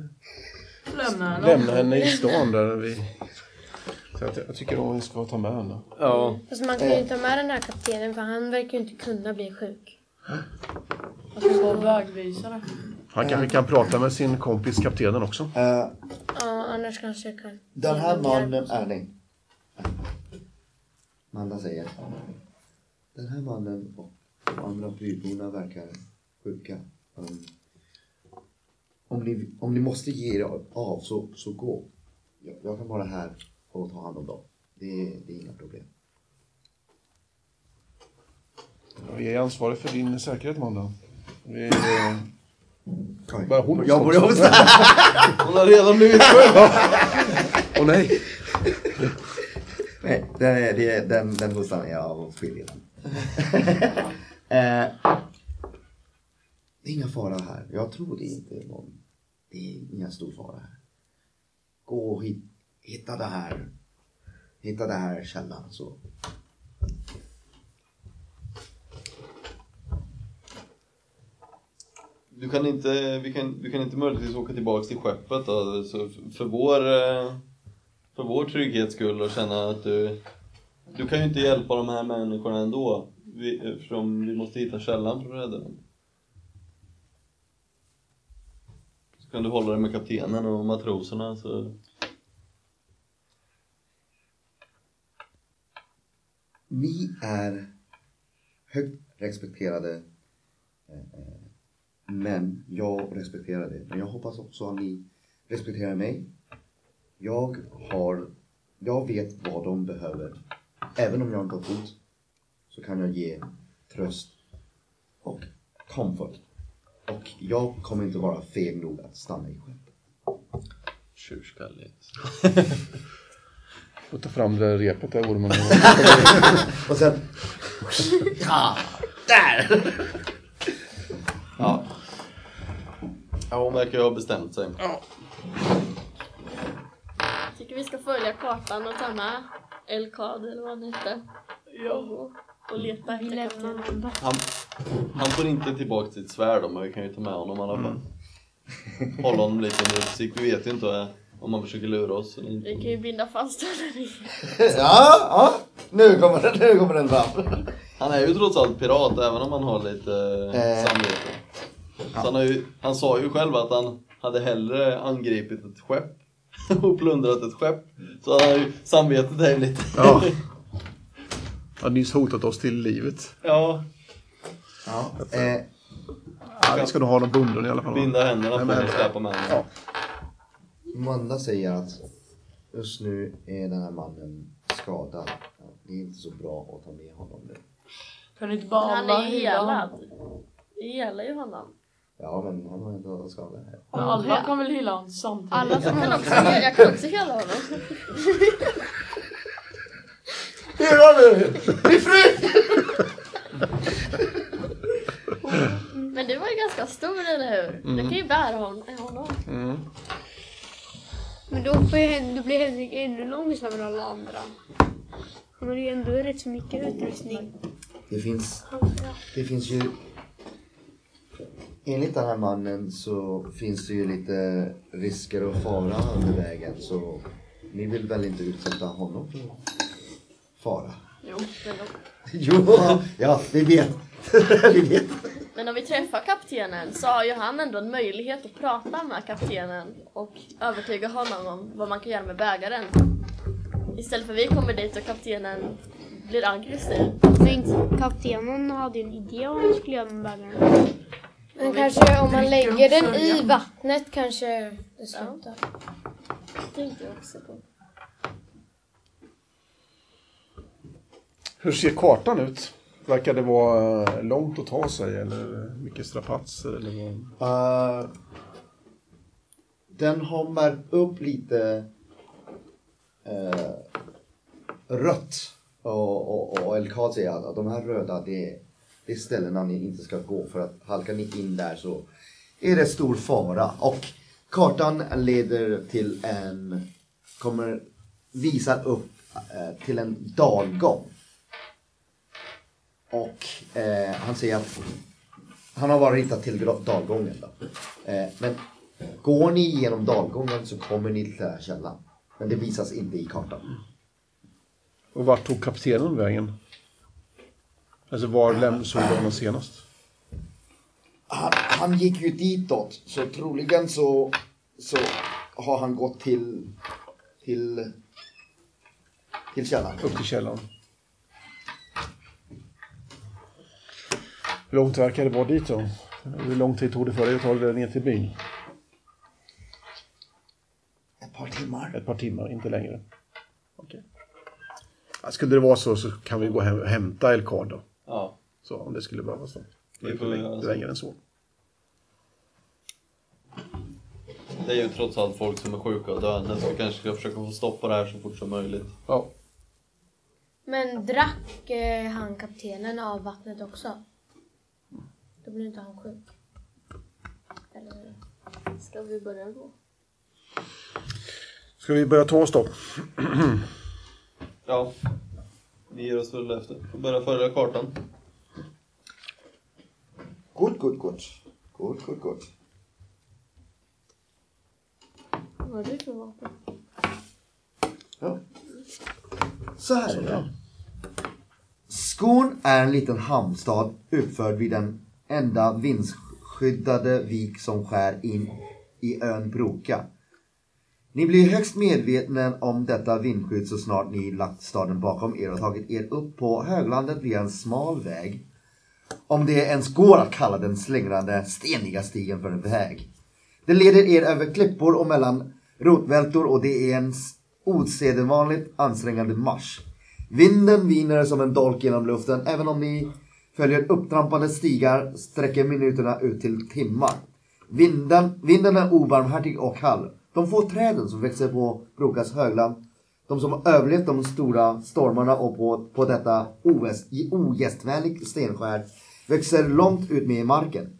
Lämna henne. lämnade henne i stan där vi... Så att jag, jag tycker hon ska ta med henne. Ja. Fast man kan ju ta med den här kaptenen för han verkar ju inte kunna bli sjuk. Ska vara vägvisare. Han kanske kan prata med sin kompis kaptenen också. Eh, Ja, annars kanske jag kan. Den här mannen är nej. Manda säger. Den här mannen och de andra byborna verkar sjuka. Um, om, ni, om ni måste ge er av så, så gå. Jag, jag kan vara här och ta hand om dem. Det, är- det är inga problem. Vi är ansvariga för din säkerhet, Amanda. Vi, eh. Börjar hon Jag börjar hosta? *laughs* Hon har redan blivit sjuk! Åh nej! Nej, är, det är, den, den hostan är av skiljen. eh, det är inga fara här. Jag tror det är inte någon... Det är ingen stor fara här. Gå och hit, hitta det här. Hitta det här källan så. Du kan inte, vi kan, du kan inte möjligtvis åka tillbaks till skeppet då, så för vår, eh, för vår trygghets skull och känna att du, du kan ju inte hjälpa de här människorna ändå, vi, eftersom vi måste hitta källan för att rädda dem. Kan du hålla dig med kaptenen och matroserna så... Ni är högt respekterade eh, men jag respekterar det. Men jag hoppas också att ni respekterar mig. Jag har, jag vet vad de behöver. Även om jag inte har fot så kan jag ge tröst och comfort. Och jag kommer inte vara feg nog att stanna i skeppet. Tjurskalligt. Får ta fram det där repet där ormen. *laughs* Och sen... Ja, där! Ja. Ja, hon verkar ju ha bestämt sig. Tycker vi ska följa kartan och ta med Elkad eller vad han hette. Och, och leta Vi efter lämnar kaptenen. honom. Han, han får inte tillbaka sitt svärd men vi kan ju ta med honom i alla fall. Hålla honom lite under *laughs* uppsikt. Vi vet ju inte eh, om han försöker lura oss eller inte. Vi kan ju binda fast honom. *laughs* Ja, ja. Nu kommer den, nu kommer den fram. *laughs* Han är ju trots allt pirat även om han har lite eh, Eh. samvete. Så han, har ju, han sa ju själv att han hade hellre angripit ett skepp och plundrat ett skepp. Så han har ju, samvetet är ju lite... Ja. Har nyss hotat oss till livet. ja. Ja, eh, Ja, vi ska nog ha någon bunden i alla fall. Binda händerna på och släpa med. Ja. Manda säger att just nu är den här mannen skadad. Det är inte så bra att ta med honom nu. Kan du inte bara Han är helad. Vi helar ju honom. Ja, men han har inte skadad här. Men Alla kan väl hylla honom samtidigt? Alla som kan också, jag kan också hela honom. *laughs* Hela nu! Min fru! Men du var ju ganska stor, eller hur? Du kan ju bära hon- honom. Mm. Men då, får Hen- då blir Henrik ännu långsammare än alla andra. Han har ju ändå rätt så mycket utrustning. Det finns, det finns ju... Enligt den här mannen så finns det ju lite risker och fara under vägen så ni vill väl inte utsätta honom för fara? Jo, men, då. *laughs* Jo, ja, vi vet. *laughs* vi vet. men om vi träffar kaptenen så har ju han ändå en möjlighet att prata med kaptenen och övertyga honom om vad man kan göra med bägaren. Istället för att vi kommer dit och kaptenen blir aggressiv. Men kaptenen hade ju en idé om vad han skulle göra med bägaren. Men kanske om man lägger den i vattnet kanske det slutar. Det tänkte jag också på. Hur ser kartan ut? Verkar det vara eh, långt att ta sig eller mycket strapatser? Eller vad? Uh, den har märkt upp lite uh, rött. Och, och, och säger att alltså, de här röda, det är, det är ställena ni inte ska gå. För att halkar ni in där så är det stor fara. Och kartan leder till en, kommer visa upp till en dalgång. Och eh, han säger att han har bara ritat till dalgången då. Eh, men går ni genom dalgången så kommer ni till den här källan. Men det visas inte i kartan. Och vart tog kaptenen vägen? Alltså var läm- såg du honom senast? Han, han gick ju ditåt, så troligen så, så har han gått till, till, till källan. Upp till källan. Hur långt verkar det vara dit då? Hur lång tid tog det för dig att ta dig ner till byn? Ett par timmar. Ett par timmar, inte längre. Okej. Ja, skulle det vara så så kan vi gå hem och hämta Elkard då. Ja. Så om det skulle behövas då. Det är Vi inte får längre, göra inte så. längre än så. det är ju trots allt folk som är sjuka och döende så vi kanske ska försöka få stopp på det här så fort som möjligt. Ja. Men drack eh, han kaptenen av vattnet också? Då blir inte han sjuk. Eller? Ska vi börja gå? Ska vi börja ta oss då? Ja, vi ger oss väl efter. Får börja följa kartan. Gut, gut, gut. Gut, gut, gut. Vad är det för vapen? Ja. Så här är det. Skon är en liten hamnstad uppförd vid den enda vindskyddade vik som skär in i ön Broka. Ni blir högst medvetna om detta vindskydd så snart ni lagt staden bakom er och tagit er upp på höglandet via en smal väg. Om det ens går att kalla den slingrande, steniga stigen för en väg. Det leder er över klippor och mellan rotvältor och det är en osedvanligt ansträngande marsch. Vinden viner som en dolk genom luften även om ni följer upptrampade stigar sträcker minuterna ut till timmar. Vinden, vinden är obarmhärtig och kall. De få träden som växer på Brokas högland, de som har överlevt de stora stormarna och på, på detta ogästvänligt stenskär, växer långt ut med i marken.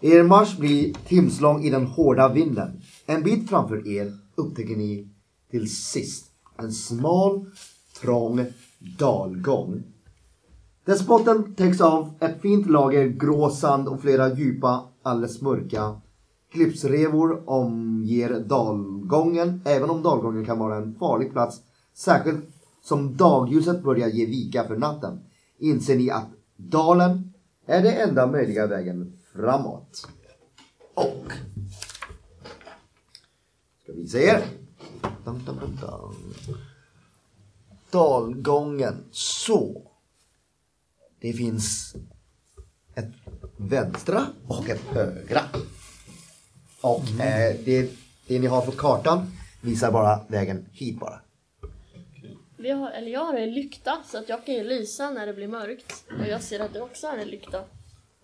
Er marsch blir timslång i den hårda vinden. En bit framför er upptäcker ni till sist en smal, trång dalgång. Dess botten täcks av ett fint lager grå sand och flera djupa, alldeles mörka klippsrevor omger dalgången, även om dalgången kan vara en farlig plats, särskilt som dagljuset börjar ge vika för natten, inser ni att dalen är den enda möjliga vägen framåt. Och ska visa er. Dum, dum, dum. Dalgången. Så. Det finns ett vänstra och ett högra. Och eh, det, det ni har på kartan visar bara vägen hit bara. Vi har, eller jag har en lykta så att jag kan ju lysa när det blir mörkt. Och jag ser att du också har en lykta.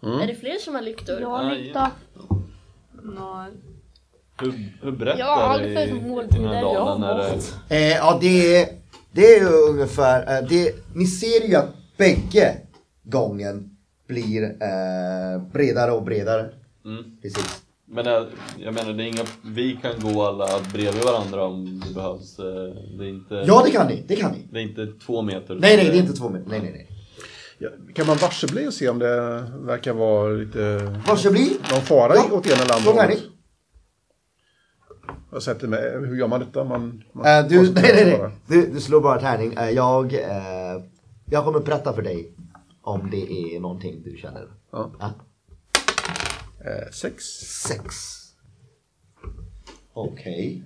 Är det fler som har lyktor? Jag har Ja, lykta. Nej. Hur, hur brett Jag har är det i, i den här jag dalen? Är det. Eh, ja, det är, det är ju ungefär, eh, det, ni ser ju att bägge gången blir eh, bredare och bredare. mm. Precis. Men jag, jag menar, det är inga, vi kan gå alla bredvid varandra om det behövs. eh, Det är inte, Ja, det kan ni. Det kan ni. det är inte två meter. Nej, nej, det är inte två meter. Nej, nej, nej. Ja, kan man varsebli och se om det verkar vara lite Varsågod. någon fara Ja, åt ena eller andra hållet? Jag sätter mig, hur gör man detta? Man, man Eh, du, nej, nej, nej. Du, du slår bara tärning. Eh, jag, eh, jag kommer berätta för dig om det är någonting du känner. Ja. Ja. Eh, sex. Sex. Okej.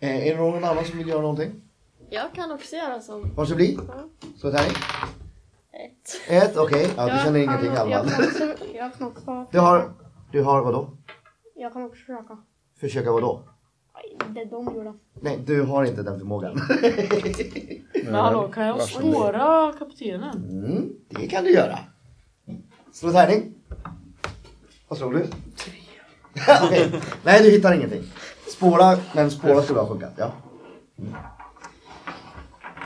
Eh, är det någon annan som vill göra någonting? Jag kan också göra som Varsågod. Ja. Slå tärning. ett. Ett, okej. Ja, du känner ingenting Jag Alma. kan också, jag kan också, Du har, du har vadå? jag kan också försöka. Försöka vadå? Det de gjorde. Nej, du har inte den förmågan. Men hallå, kan jag varsågod. spåra kaptenen? Mm, det kan du göra. Slå tärning. Vad slog du? *laughs* Okej. Nej, du hittar ingenting. Spåra, men spåra skulle ha funkat, ja. Mm.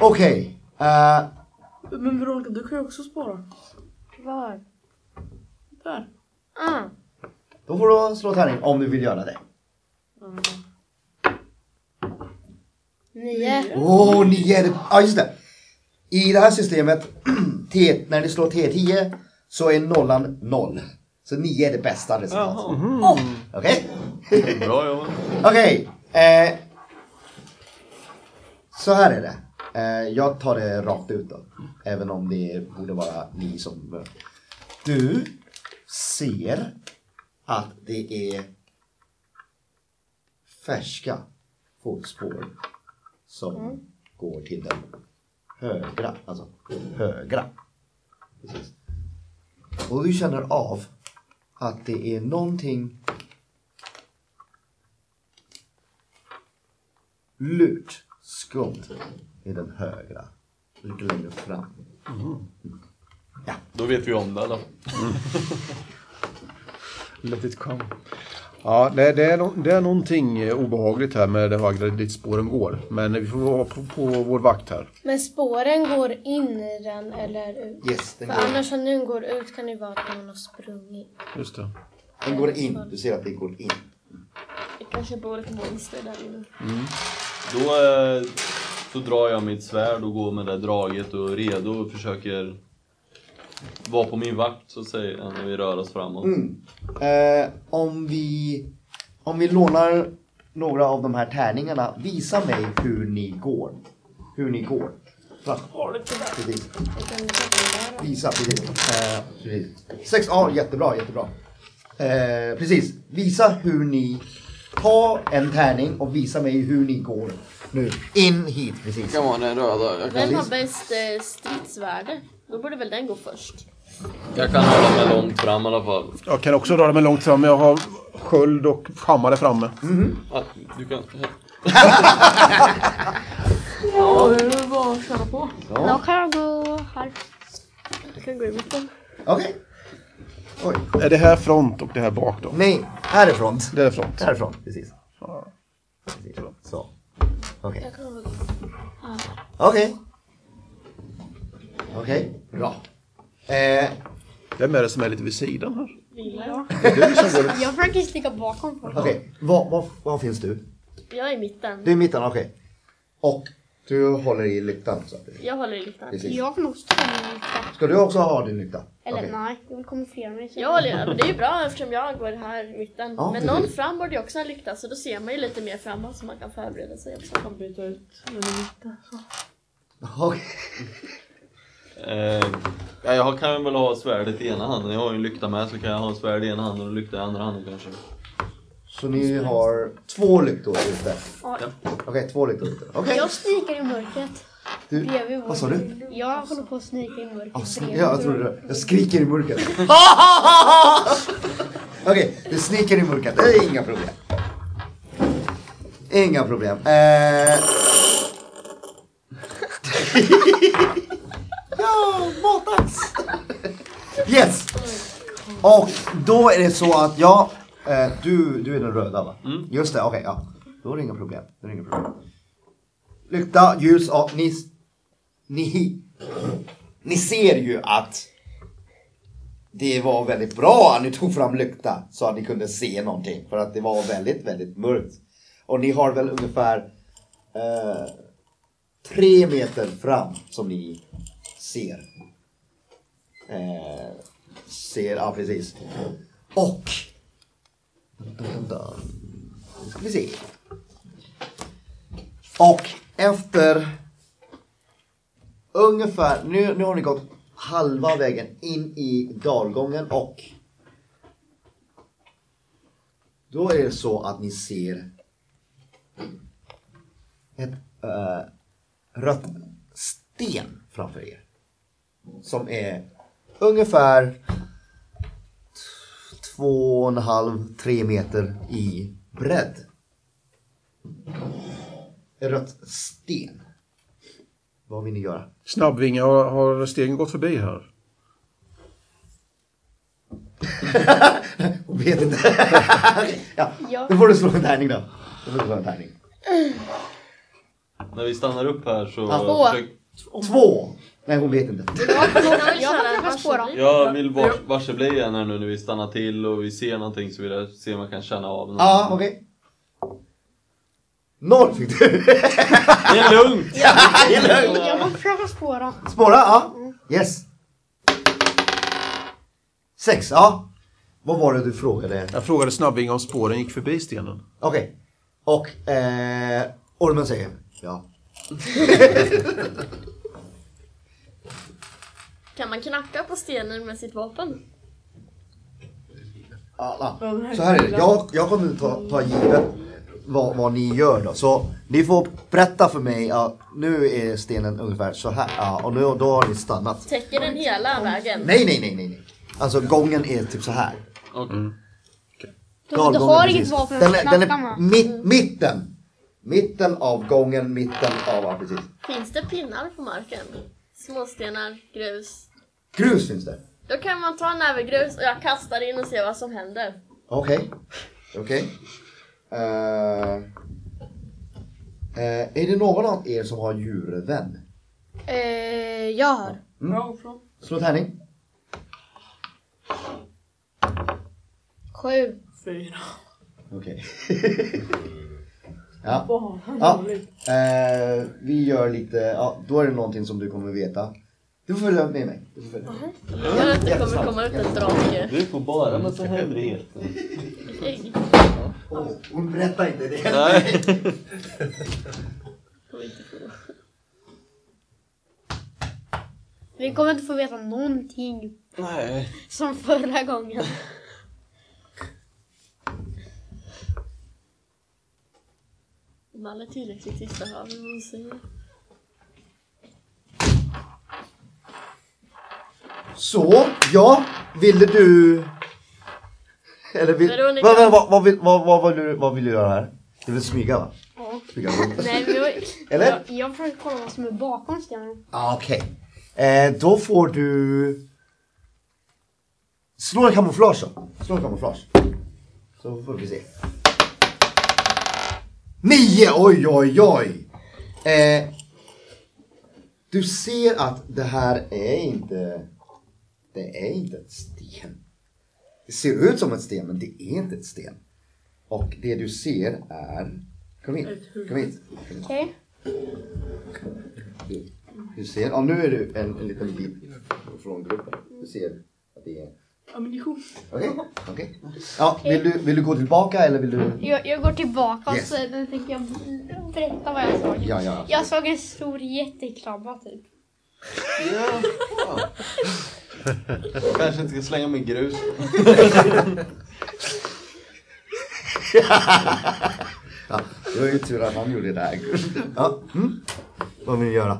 Okej. eh, Men Veronica, du kan ju också spåra. Var? Där. Ah. då får du slå tärning om du vill göra det. Mm. Nio. Åh, oh, nio är det. Ja, just det. I det här systemet, *clears throat* T, när du slår T10 så är nollan noll. Så nio är det bästa resultatet. Jaha, Okej? *laughs* bra jobbat. Okej. eh, så här är det. Eh, jag tar det rakt ut då. Även om det borde vara ni som... eh, Du ser att det är färska fotspår som går till den högra. Alltså högra. Precis. Och du känner av att det är någonting lurt skumt i den högra. Lite längre fram. Då vet vi om det i alla fall. Let it come. Ja, det, det, är, no- det är någonting eh, obehagligt här med det högra dit spåren går. Men vi får vara på, på vår vakt här. Men spåren går in i den eller ut? Yes, den För går, annars om den går ut kan det vara att någon har sprungit. Just det. den går in. Du ser att den går in. Det kanske bor ett monster där inne. Då, eh, då drar jag mitt svärd och går med det draget och är redo och försöker vara på min vakt så att säga när vi rör oss framåt. Mm. Eh, om vi om vi lånar några av de här tärningarna, visa mig hur ni går. Hur ni går. Fram. Precis. Visa, precis. Eh, precis. Sex, ja jättebra, jättebra. Eh, precis, visa hur ni, ta en tärning och visa mig hur ni går. Nu, in hit precis. vara den röda. Jag Vem har bäst eh, stridsvärde? Då borde väl den gå först. jag kan hålla mig långt fram i alla fall. Jag kan också röra mig långt fram. Jag har sköld och hammare framme. Ah, du kan... Ja, det är bara att köra på. Då kan jag gå här. Jag kan gå i mitten. Okej. Oj. Är det här front och det här bak då? Nej, här är front. Det är front. Härifrån, precis. Precis. Så. Okej. Jag kan väl... Okej. Okej, bra. Eh, Vem är det som är lite vid sidan här? Går... Jag försöker sticka bakom folk. Okej, var, var, var finns du? Jag är i mitten. Du är i mitten, okej. Och du håller i lyktan. Så. Jag håller i lyktan. Precis. Jag kan nog sticka min lykta. Ska du också ha din lykta? Eller Okej. nej, jag vill kamouflera mig. så- Jag håller men Det är ju bra eftersom jag går här i mitten. Ja, men någon fram borde ju också ha lykta så då ser man ju lite mer framåt så man kan förbereda sig också. Jag kan byta ut mitten. Så. Okej. Eh, ja, jag kan väl ha svärdet i ena handen. Jag har ju en lykta med så kan jag ha svärd i ena handen och lykta i andra handen kanske. Så ni har två lyktor ute? Ja. Okej, två lyktor ute. Okej. Jag snikar i mörkret. Du, Bredvid vår- vad sa du? Jag håller på att snika i mörkret. Ja, sn- bredvid ja, jag trodde det. Jag skriker i mörkret. *laughs* Okej, du sniker i mörkret. Det är inga problem. Inga problem. Eh... *laughs* Yes! Och då är det så att, ja, eh, du, du är den röda va? Just det, okej, ja. Då är det inga problem. Då är det inga problem. Lykta, ljus och ni, ni, ni ser ju att det var väldigt bra att ni tog fram lykta så att ni kunde se någonting. För att det var väldigt, väldigt mörkt. Och ni har väl ungefär eh, tre meter fram som ni ser. Eh, ser, ja precis. Och... Nu ska vi se. Och efter ungefär, nu, nu har ni gått halva vägen in i dalgången och då är det så att ni ser ett äh, rött sten framför er. Som är ungefär två och en halv, tre meter i bredd. Rött sten. Vad vill ni göra? Snabbvinge, har, har stegen gått förbi här? Hon *laughs* vet inte. *laughs* ja, Ja. då får du slå en tärning då. Då får du slå en tärning. När vi stannar upp här så... Ja. försök- Två! Nej, hon vet inte. Jag vill vill varsebli igen här nu när vi stannar till och vi ser någonting så vill jag se om jag kan känna av något. Ja, okej. Noll fick du. Det är lugnt! Jag får försöka spåra. Spåra, ja. Yes. Sex, ja. Vad var det du frågade? Jag frågade snabbvinge om spåren gick förbi stenen. Okej. Och eh, ormen säger ja. *laughs* Kan man knacka på stenen med sitt vapen? Ja, ja. Så här är det. Jag, jag kommer ta, ta givet vad, vad ni gör då. Så ni får berätta för mig. Ja, nu är stenen ungefär så här. Ja, och nu, då har ni stannat. Täcker den hela vägen? Nej, nej, nej, nej. nej. Alltså gången är typ så här. Okej. Du, du har inget vapen Den att är, den knacka är med. mitt, mitten. Mitten av gången, mitten av, ja precis. Finns det pinnar på marken? Småstenar, grus. Grus finns det. Då kan man ta en näve grus och jag kastar in och ser vad som händer. Okej. Okej. Eh, eh, är det någon av er som har djurvän? Eh, jag har. Bra från. Slå tärning. Sju. Fyra. Okej. *laughs* ja. Ja. Eh, vi gör lite, ja, då är det någonting som du kommer veta. Du får följa med mig. Du får följa med. Jag vet att det kommer komma ut en drake. Du får bara massa hemligheter. Ett. Åh, hon berättar inte det. Nej. Kommer inte få. Vi kommer inte få veta någonting Nej. som förra gången. Är tillräckligt tysta hör vi vad hon säger. Så, ja, ville du... Eller vill, Veronica. vad, vad, vad, vad, vill, vad, vad, vad, vill du, vad vill du göra här? Du vill smyga va? Ja. Smyga. Nej, men jag, Eller? jag, jag försöker kolla vad som är bakom stenen. Ah, Okej. Eh, då får du... Slå en kamouflage då. Slå en kamouflage. Så får vi se. Nio! Oj, oj, oj! Eh, du ser att det här är inte... Det är inte ett sten. Det ser ut som ett sten, men det är inte ett sten. Och det du ser är... Kom hit. Kom hit. Okej. Du, du ser, ja nu är du en, en liten bit från gruppen. Du ser att det är... Ammunition. Okej, okej. Ja, vill du, vill du gå tillbaka eller vill du... Jag, jag går tillbaka Yes. och så nu tänker jag berätta vad jag såg. Ja, ja. Jag såg en stor jättekrabba typ. Ja. Kanske inte ska slänga mig grus. ja. Det var ju tur att han gjorde det här. Ja. Mm. Vad vill du göra?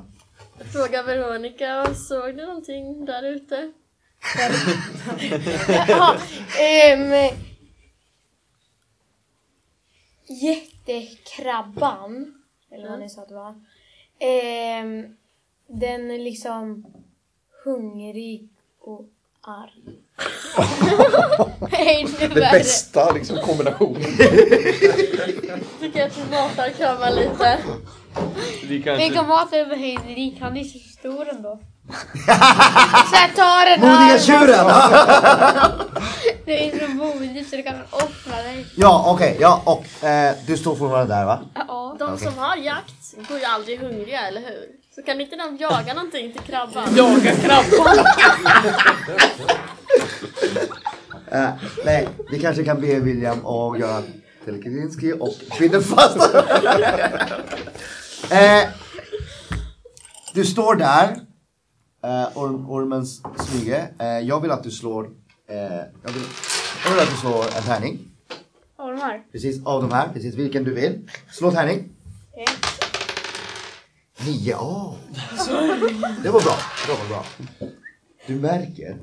Fråga Veronica, såg du någonting där ute? Ja, ehm, jättekrabban, eller vad ni sa att det var. Ehm, den är liksom hungrig och arg. Nej, det är bästa liksom, kombinationen. Att vi matar krabban lite. Vi kanske... Vilka mat över Henrik? Han är så stor ändå. *laughs* Så jag tar den Modiga här. tjuren! *laughs* Det är så modigt så du kan offra dig. Ja, okej. ja, och eh, du står fortfarande där va? Ja. De Okej. som har jakt går ju aldrig hungriga, eller hur? Så kan inte de jaga någonting till krabban? *laughs* Jaga krabban. Eh, nej, vi kanske kan be William att göra telekinesiski och kvinnor fast. eh, du står där, eh, orm, ormens smyge. Eh, jag vill att du slår, eh, jag, vill, jag vill att du slår en tärning. Av de här. Precis, av de här, precis vilken du vill. Slå tärning. Okej. Nio, åh. Det var bra, det var bra. Du märker,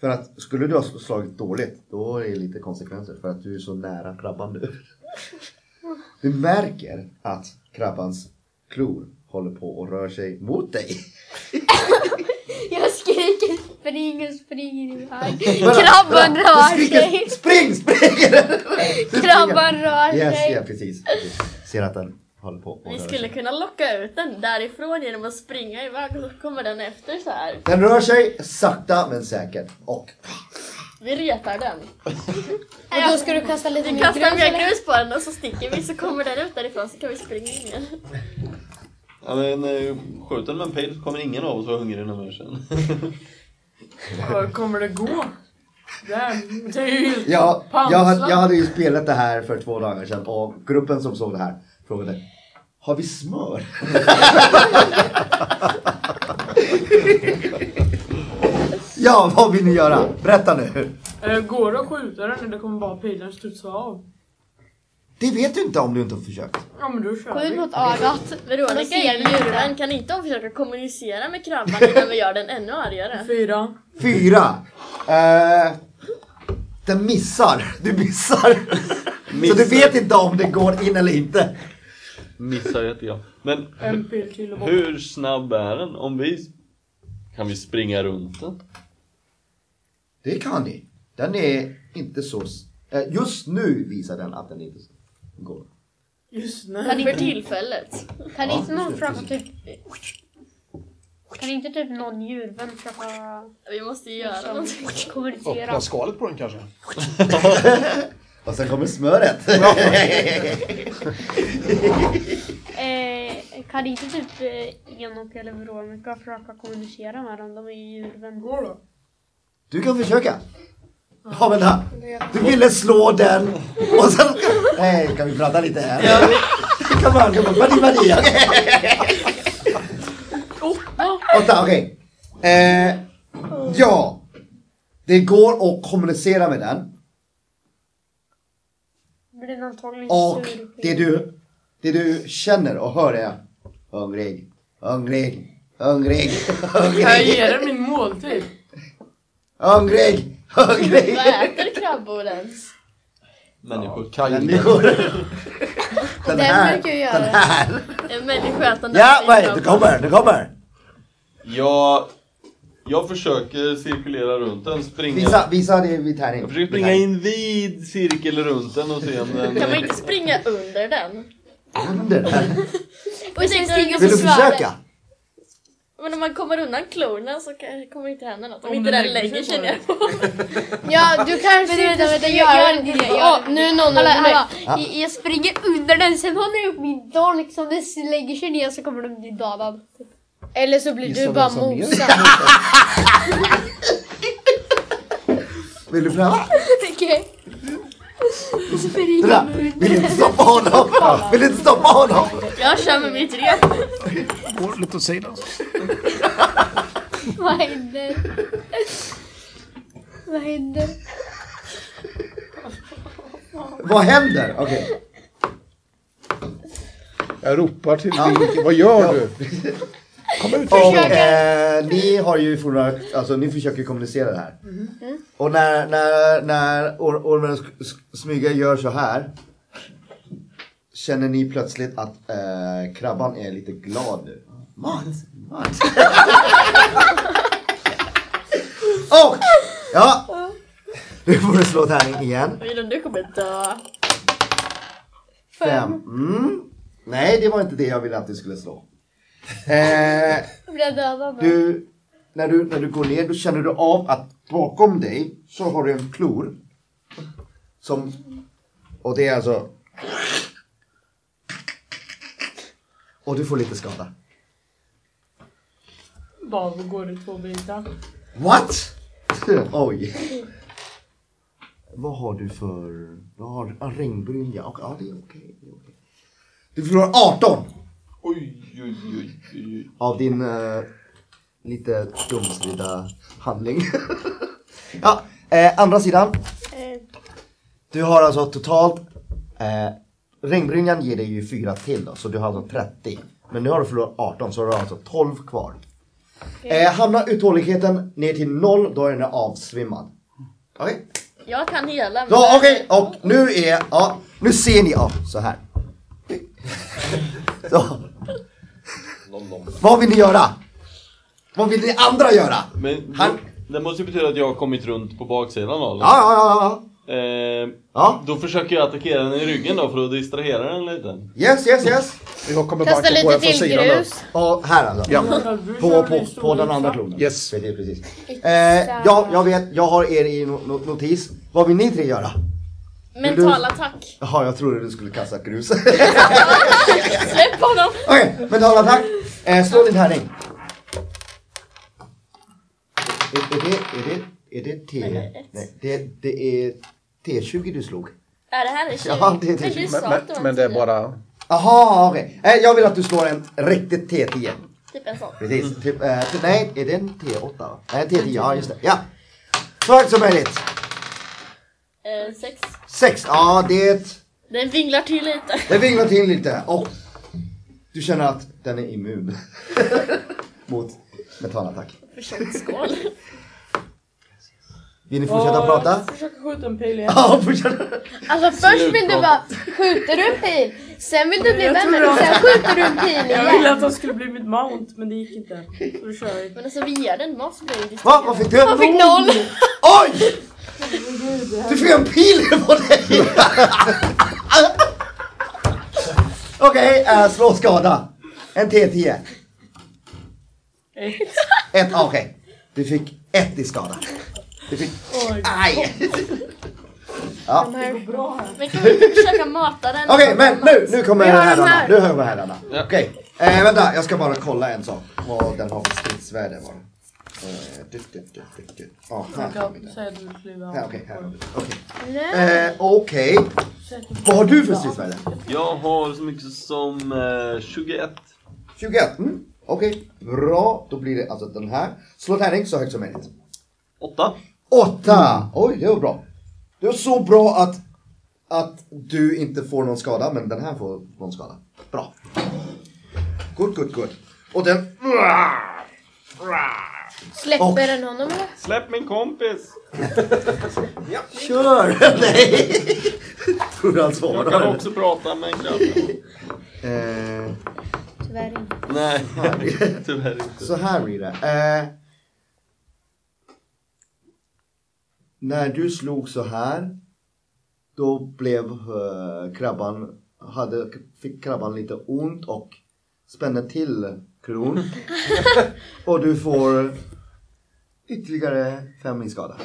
för att skulle du ha slagit dåligt, då är det lite konsekvenser för att du är så nära krabban nu. Du märker att krabbans klor håller på och rör sig mot dig. *laughs* Jag skriker spring och springer iväg. *laughs* Krabban rör Skriker, sig. Spring, spring! *laughs* Krabban rör Yes, sig. ja precis. precis. Ser att den håller på Vi skulle sig. kunna locka ut den därifrån genom att springa iväg och så kommer den efter så här. Den rör sig sakta men säkert. Och Vi retar den. Och då ska du kasta lite Vi mer kastar grus mer eller? grus på den och så sticker vi så kommer den ut därifrån så kan vi springa in igen. Ja, men eh, skjut den med en pil kommer ingen av oss vara hungrig vi sen. Hur kommer det gå? Det, här, det är ju helt Ja, jag, hade, jag hade ju spelat det här för två dagar sedan och gruppen som såg det här frågade Har vi smör? *laughs* ja, vad vill ni göra? Berätta nu. Eh, Går det att skjuta den eller kommer bara pilen studsa av? Det vet du inte om du inte har försökt. Ja men då kör vi. mot ögat. Veronica är djurvän, kan inte hon försöka kommunicera med krabban innan vi gör den ännu argare? Fyra. Fyra. Eh, den missar. Du missar. Så du vet inte om det går in eller inte. Missar jättegrann. Men En pil till och bort. hur snabb är den? Om vi... Kan vi springa runt den? Det kan ni. Den är inte så Eh, just nu visar den att den inte går. Just nu. För tillfället. Kan Ja, inte någon just typ... Kan inte typ någon djurvän försöka Vi måste ju göra någonting. kommunicera? Öppna skalet på den kanske. *laughs* Och sen kommer smöret. *laughs* *laughs* Eh, kan inte typ eh, Enok eller Veronica försöka kommunicera med dem? De är ju djurvän. Går då? Du kan försöka. Ja, vänta. Du ville slå den och sen... Nej, kan vi prata lite här? Come on, come on. Buddy. Vänta, okej. Eh, ja. Det går att kommunicera med den. Och det du, det du känner och hör är hungrig, hungrig, hungrig, Jag hungrig, ger dig min måltid. hungrig. Vad äter *laughs* krabbor ens? Människor. Människor. *laughs* Den Den här, den här. En människoätande Ja, vad är det? Det kommer, det kommer. Jag, jag försöker cirkulera runt den, springa. Visa, visa det vid tärning. Jag försöker springa i en vid cirkel runt den och se om den... Kan man inte springa under den? Under den. *laughs* Och sen stiga Vill du försöka? Men om man kommer undan klorna så kan- kommer inte hända något. Om, Om inte den lägger sig sig på ner. *laughs* Ja, du kanske Men inte ska gör göra det. Ja, nu är någon Hallå, hallå. Ja. Jag, jag springer under den, sen håller jag upp min dörr liksom. Den lägger sig ner så kommer den bli dödad. Eller så blir Gissa du bara mosad. *laughs* Vill du pröva? *laughs* Okej. Vänta, Vill du inte stoppa honom? Vill du inte stoppa honom? Jag kör med mitt rep. Går lite åt sidan. Vad händer? Vad händer? Vad händer? Okej. Jag ropar till Link. Vad gör du? Kom ut! Och eh, ni har ju fortfarande, alltså ni försöker kommunicera det här. Och när, när, när or- ormen smyga gör så här. Känner ni plötsligt att eh, krabban är lite glad nu. Mat! Mat! *laughs* Och! Ja! Nu får du slå tärning igen. Wilhelm, du kommer dö. Fem. Mm. Nej, det var inte det jag ville att du skulle slå. Eh? Du, när du, när du går ner, då känner du av att bakom dig så har du en klor. Som, och det är alltså... Och du får lite skada. Bara går i två bitar. What? *laughs* Oj. Vad har du för... Du har en regnbrynja. Och, ja, det är okej. det är okej. Du förlorar 18 Oj, oj, oj, oj. av din eh, lite dumsrida handling. *laughs* ja, eh, andra sidan. Eh, Du har alltså totalt, eh, regnbrynjan ger dig ju 4 till då, så du har alltså 30. Men nu har du förlorat 18, så du har alltså 12 kvar. Eh, hamnar uthålligheten ner till 0, då är den avsvimmad. Okej? Jag kan hela men... Ja, okej, och nu är, ja, nu ser ni, ja, så här. *laughs* Så. Vad vill ni göra? Vad vill ni andra göra? Men Han- det måste ju betyda att jag har kommit runt på baksidan av den. Ja, ja, ja, ja. Eh, Ja, då försöker jag attackera den i ryggen då för att distrahera den lite. yes, yes, yes. Jag kommer Kasta lite till grus. Och här alltså. Ja. På, på, på den andra klonen. Yes. Precis, precis. Eh, ja, jag vet, jag har er i no- no- notis. Vad vill ni tre göra? Mental attack. Jaha, jag trodde du skulle kasta grus. *laughs* Släpp honom! Okej, mental attack. Eh, slå din tärning. Är, är det, är det, är det T? Nej, Nej, det, det är T20 du slog. Är det här en tjej? Ja, det är Men du tjej. sa Men, men, en men det är bara... Aha, okej. Eh, jag vill att du slår en riktigt T10. Typ en sån. Precis. Typ, eh, t- nej, är det en T8? va? Nej, T10, ja just det. Ja. Så högt som möjligt. Eh, sex. Sex, ja det, Den vinglar till lite. det vinglar till lite. Och du känner att den är immun *laughs* mot metanattack. Försökt skål. Vill ni fortsätta Åh, prata? Jag försöker skjuta en pil igen. Ja, fortsätta. Alltså först vill du bara, skjuter du en pil? Sen vill du bli Jag tror och sen skjuter du en pil Jag ville igen. att han skulle bli mitt mount men det gick inte. Så då kör vi. Men alltså vi ger den blir det Va? Vad fick du? Han fick noll. Oj! Du fick en pil på dig! Okej, äh, slå skada. En T10. Ett. Ett, ah, okej. Du fick ett i skada. Oj. Aj! Ja. De här- Men kan vi försöka mata den? Okej, men nu, nu kommer herrarna. här. Nu hör vi herrarna. Ja. Okej, eh, vänta. Jag ska bara kolla en sak. Vad den har för stridsvärde bara. Eh, du, du, du, du, du. Ja, här har vi Jag den. Okej, här har vi den. Okej. Nej. Eh, Okej. Vad har du för stridsvärde? Jag har så mycket som eh, 21. 21. Mm. Okej, bra. Då blir det alltså den här. Slå tärning så högt som möjligt. 8. 8! Oj, det var bra. Det var så bra att, att du inte får någon skada, men den här får någon skada. Bra. Good, good, good. Och den... Släpper den honom eller? Släpp min kompis! *laughs* Kör! *laughs* Nej! Tror du han Jag svarar? kan också prata med en grabb. Eh, Tyvärr inte. Nej, *laughs* tyvärr inte. så här blir det. Eh, när du slog så här, då blev eh, krabban, hade, fick krabban lite ont och spände till kron. *laughs* och du får ytterligare fem i skada.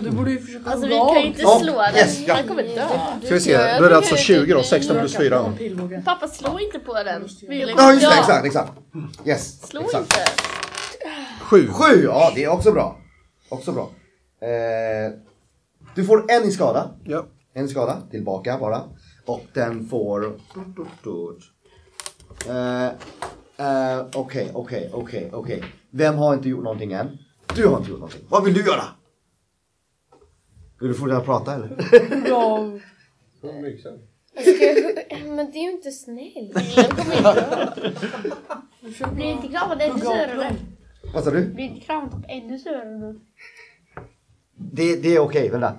Du borde ju försöka Alltså vi kan ju inte Ja, slå den. yes, ja. Den kommer dö. Ska vi se, då är det alltså 20 då, 16 plus 4. Pilbåge. Pappa slå inte på den. Vill Ja, just det, exakt, exakt. Yes, Slå exakt. inte. 7. Sju, ja det är också bra. Också bra. Eh, du får en i skada. Ja. En skada tillbaka bara. Och den får... Eh, eh, Okej, okej, okej, okej. Vem har inte gjort någonting än? Du har inte gjort någonting. Vad vill du göra? Vill du fortsätta prata eller? *laughs* Ja. Jag men det är ju inte snällt. Den kommer inte dö. Blir inte kraven ännu Hugga av surare? Vad sa du? Blir inte kraven typ ännu surare nu? Det, det är okej, vänta.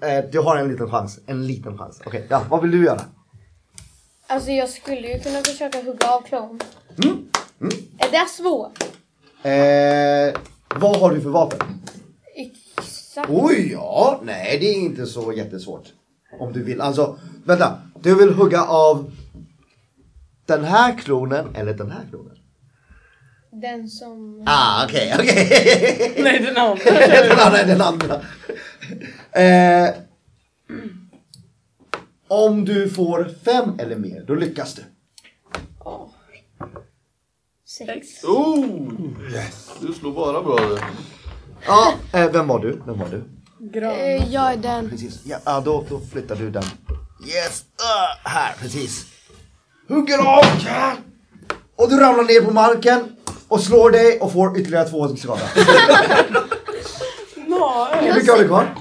Eh, du har en liten chans. En liten chans. Okej, ja, vad vill du göra? Alltså jag skulle ju kunna försöka hugga av klon. Mm. Mm. Är det svårt? Eh, vad har du för vapen? Yxa? Oj, ja. Nej, det är inte så jättesvårt. Om du vill. Alltså, vänta. Du vill hugga av den här kronen eller den här kronen? Den som... Ah, okej, okej. *laughs* Nej den andra. *laughs* den andra den andra. Eh, om du får fem eller mer, då lyckas du. Sex. Oh! Du slår bara bra du. Ja, eh, vem var du? Vem var du? Gran. Eh, jag är den. Precis. Ja, ja då, då flyttar du den. Yes! Uh, här, precis. Hugger av! Och du ramlar ner på marken och slår dig och får ytterligare två skada. *laughs* Hur mycket har du kvar?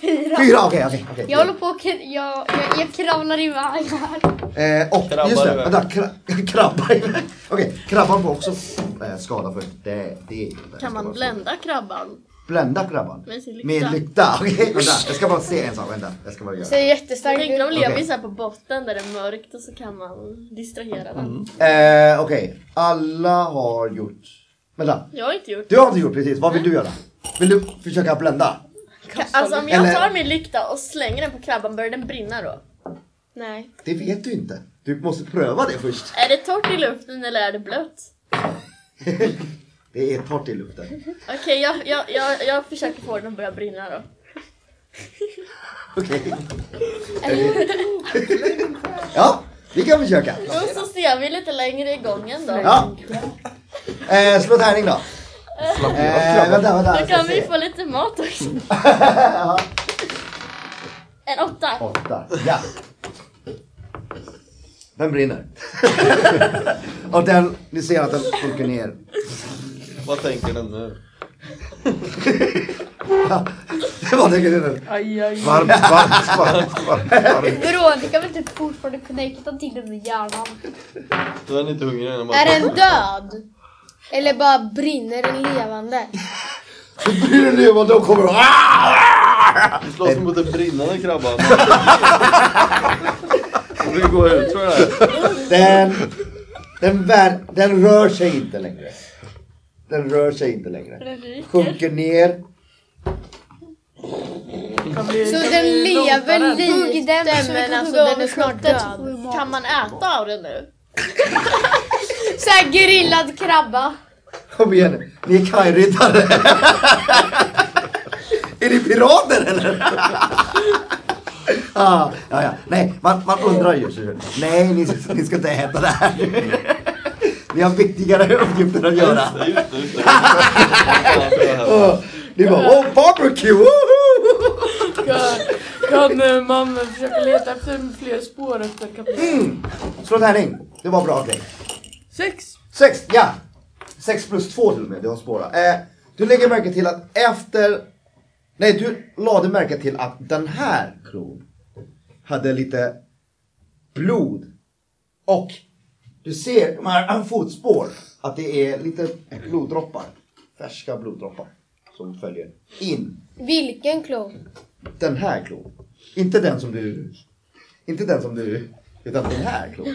Fyra. Fyra, okej, okej. okej. Jag håller på och jag, jag, jag kravlar iväg här. Eh, och Krabbar just det, vänta. Kra *laughs* krabbar iväg. Okej, krabban får också eh, skada för det. det, det Kan man blända krabban? Blända krabban? Med sin lykta? Med lykta? *laughs* Okej, vänta. Jag ska bara se en sak. Vänta, jag ska bara göra. Ser jättestark tänker de ut. lever ju så här på botten där det är mörkt och så kan man distrahera den. Eh, Okej, alla har gjort... Vänta. Jag har inte gjort Du har inte gjort precis. Vad vill du göra? Vill du försöka blända? Alltså om jag Eller- tar min lykta och slänger den på krabban, börjar den brinna då? Nej. Det vet du inte. Du måste pröva det först. Är det torrt i luften eller är det blött? *laughs* Det är torrt i luften. Okej, jag, jag, jag, jag försöker få den att börja brinna då. Okej. *laughs* Ja, vi kan försöka. Och så ser vi lite längre i gången då. Ja. Eh, slå tärning då. Eh, vänta, vänta. Då kan vi se. få lite mat också. *laughs* En åtta. Åtta. Ja. Den brinner. *laughs* Och den, ni ser att den sjunker ner. Vad tänker den nu? Det var det grejen. Aj, aj. Varmt, varmt, varmt, varmt, varmt. *laughs* Veronica vill typ fortfarande connecta till den med hjärnan. Då är den inte hungrig bara- Är den död? Eller bara brinner den levande? *laughs* Så blir det nu och kommer och... Du slåss mot en brinnande krabba. Ut. Den, den, vär, den rör sig inte längre. Den rör sig inte längre. Sjunker ner. Så den lever lite men alltså den är snart död. Kan man äta av den nu? *laughs* Såhär grillad krabba. Kom igen nu. Ni är kajriddare. *laughs* är ni pirater eller? *laughs* ah, ja, ja. Nej, man, man undrar ju. Nej, ni, ni ska inte äta det här. Ni har viktigare uppgifter att göra. Just det, just det, just det. Åh, Ni bara, åh barbecue! woho!" Kan, kan eh, man försöka leta efter fler spår efter kaptenen? Mm. Slå tärning. Det var bra grej. Sex! Sex, ja. Sex plus två till och med, det har spårat. Eh, du lägger märke till att efter... Nej, du lade märke till att den här klon hade lite blod. Och du ser de här fotspår, att det är lite bloddroppar. Färska bloddroppar som följer in. Vilken klon? Den här klon. Inte den som du... Inte den som du... Utan den här klon.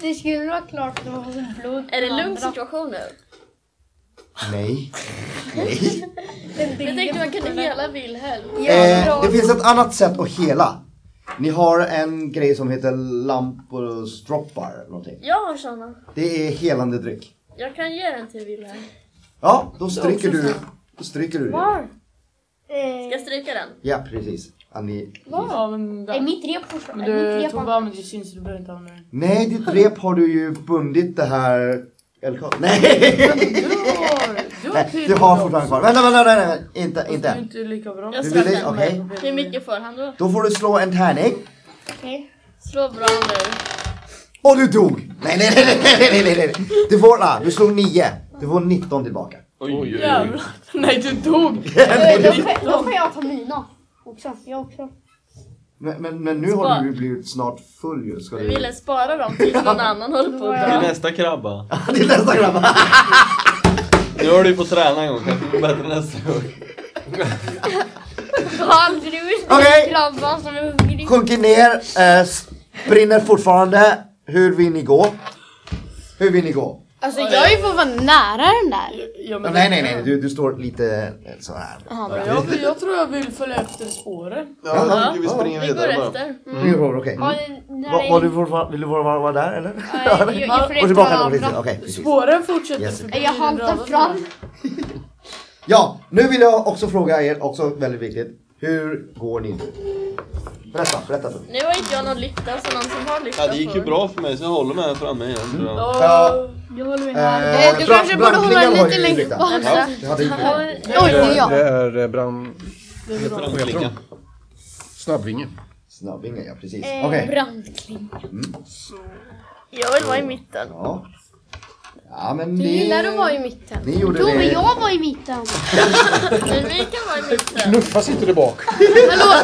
Det skulle vara klart att det var blod. Är det en lugn situation nu? Nej. Nej. Jag tänkte man kunde hela Wilhelm. Eh, det finns ett annat sätt att hela. Ni har en grej som heter lampusdroppar eller någonting. Jag har såna. Det är helande dryck. Jag kan ge den till Wilhelm. Ja, då stryker du, då stryker du det. Ska jag stryka den? Ja, precis. Ni, Ja, men Är mitt rep fortfarande? Är mitt du rep tog bara med ditt syns du behöver inte använda den. nej, ditt rep har du ju bundit det här... Elka- *laughs* Nej! Du har nej, du har fortfarande kvar. Vänta, vänta, vänta, vänta. Inte, Du är inte. inte lika bra. Jag Du slår vill, den. okej. Hur mycket får han då? Då får du slå en tärning. Okej. Slå bra nu. Och du dog! Nej, nej, nej, nej, nej, nej, nej. Du får, ah, du slog 9. Du får 19 tillbaka. Oj, oj, oj. Jävlar. Nej, du dog! Eh, Då får- då får jag ta mina. Också. Jag också. Men, men, men nu har du ju blivit snart full ju. Ska Vi du... ville spara dem tills någon *laughs* annan håller på att Till dö. nästa krabba. *laughs* Till nästa grabbar. *laughs* Nu har du ju fått träna en gång, kanske det går bättre nästa gång. *laughs* Han drog Okej. grabban som är hungrig. Sjunker ner, eh, brinner fortfarande. Hur vill ni gå? Hur vill ni gå? Alltså jag är ju för att vara nära den där. Ja, men nej, nej, nej. Du, du står lite eh, så här. Ja, jag, vill- jag tror jag vill följa efter spåren. Ja, tycker vi springer Vi går vidare bara. efter. Går, Okej. Ja, när Vad- det- vad du Vill du vara, vara där eller? *laughs* Ja, jag- jag- Och tillbaka då, precis. varandra. Okej, precis. Spåren fortsätter Yes. förbi Jag den haltar röda fram. Ja, nu vill jag också fråga er, också väldigt viktigt. Hur går ni nu? Berätta, berätta mig. Nu har inte jag någon lykta så någon som har lykta Ja, det gick ju får- bra för mig så jag håller med här framme igen tror jag. Ja. Jag håller med Eh, här. Du kanske borde hålla lite ju längre bak. Ja, ju Oj, det är jag. Det är eh, brand... Brandklinga. Snabbvinge. Snabbinge, ja precis. Eh, Okej. Brandkling. Jag vill vara i mitten. Ja. Ja men Du ni... gillar att vara i mitten. Ni gjorde Jo, det. jag var i mitten. *laughs* Vi kan vara i mitten. Knuffas inte du bak? Hallå,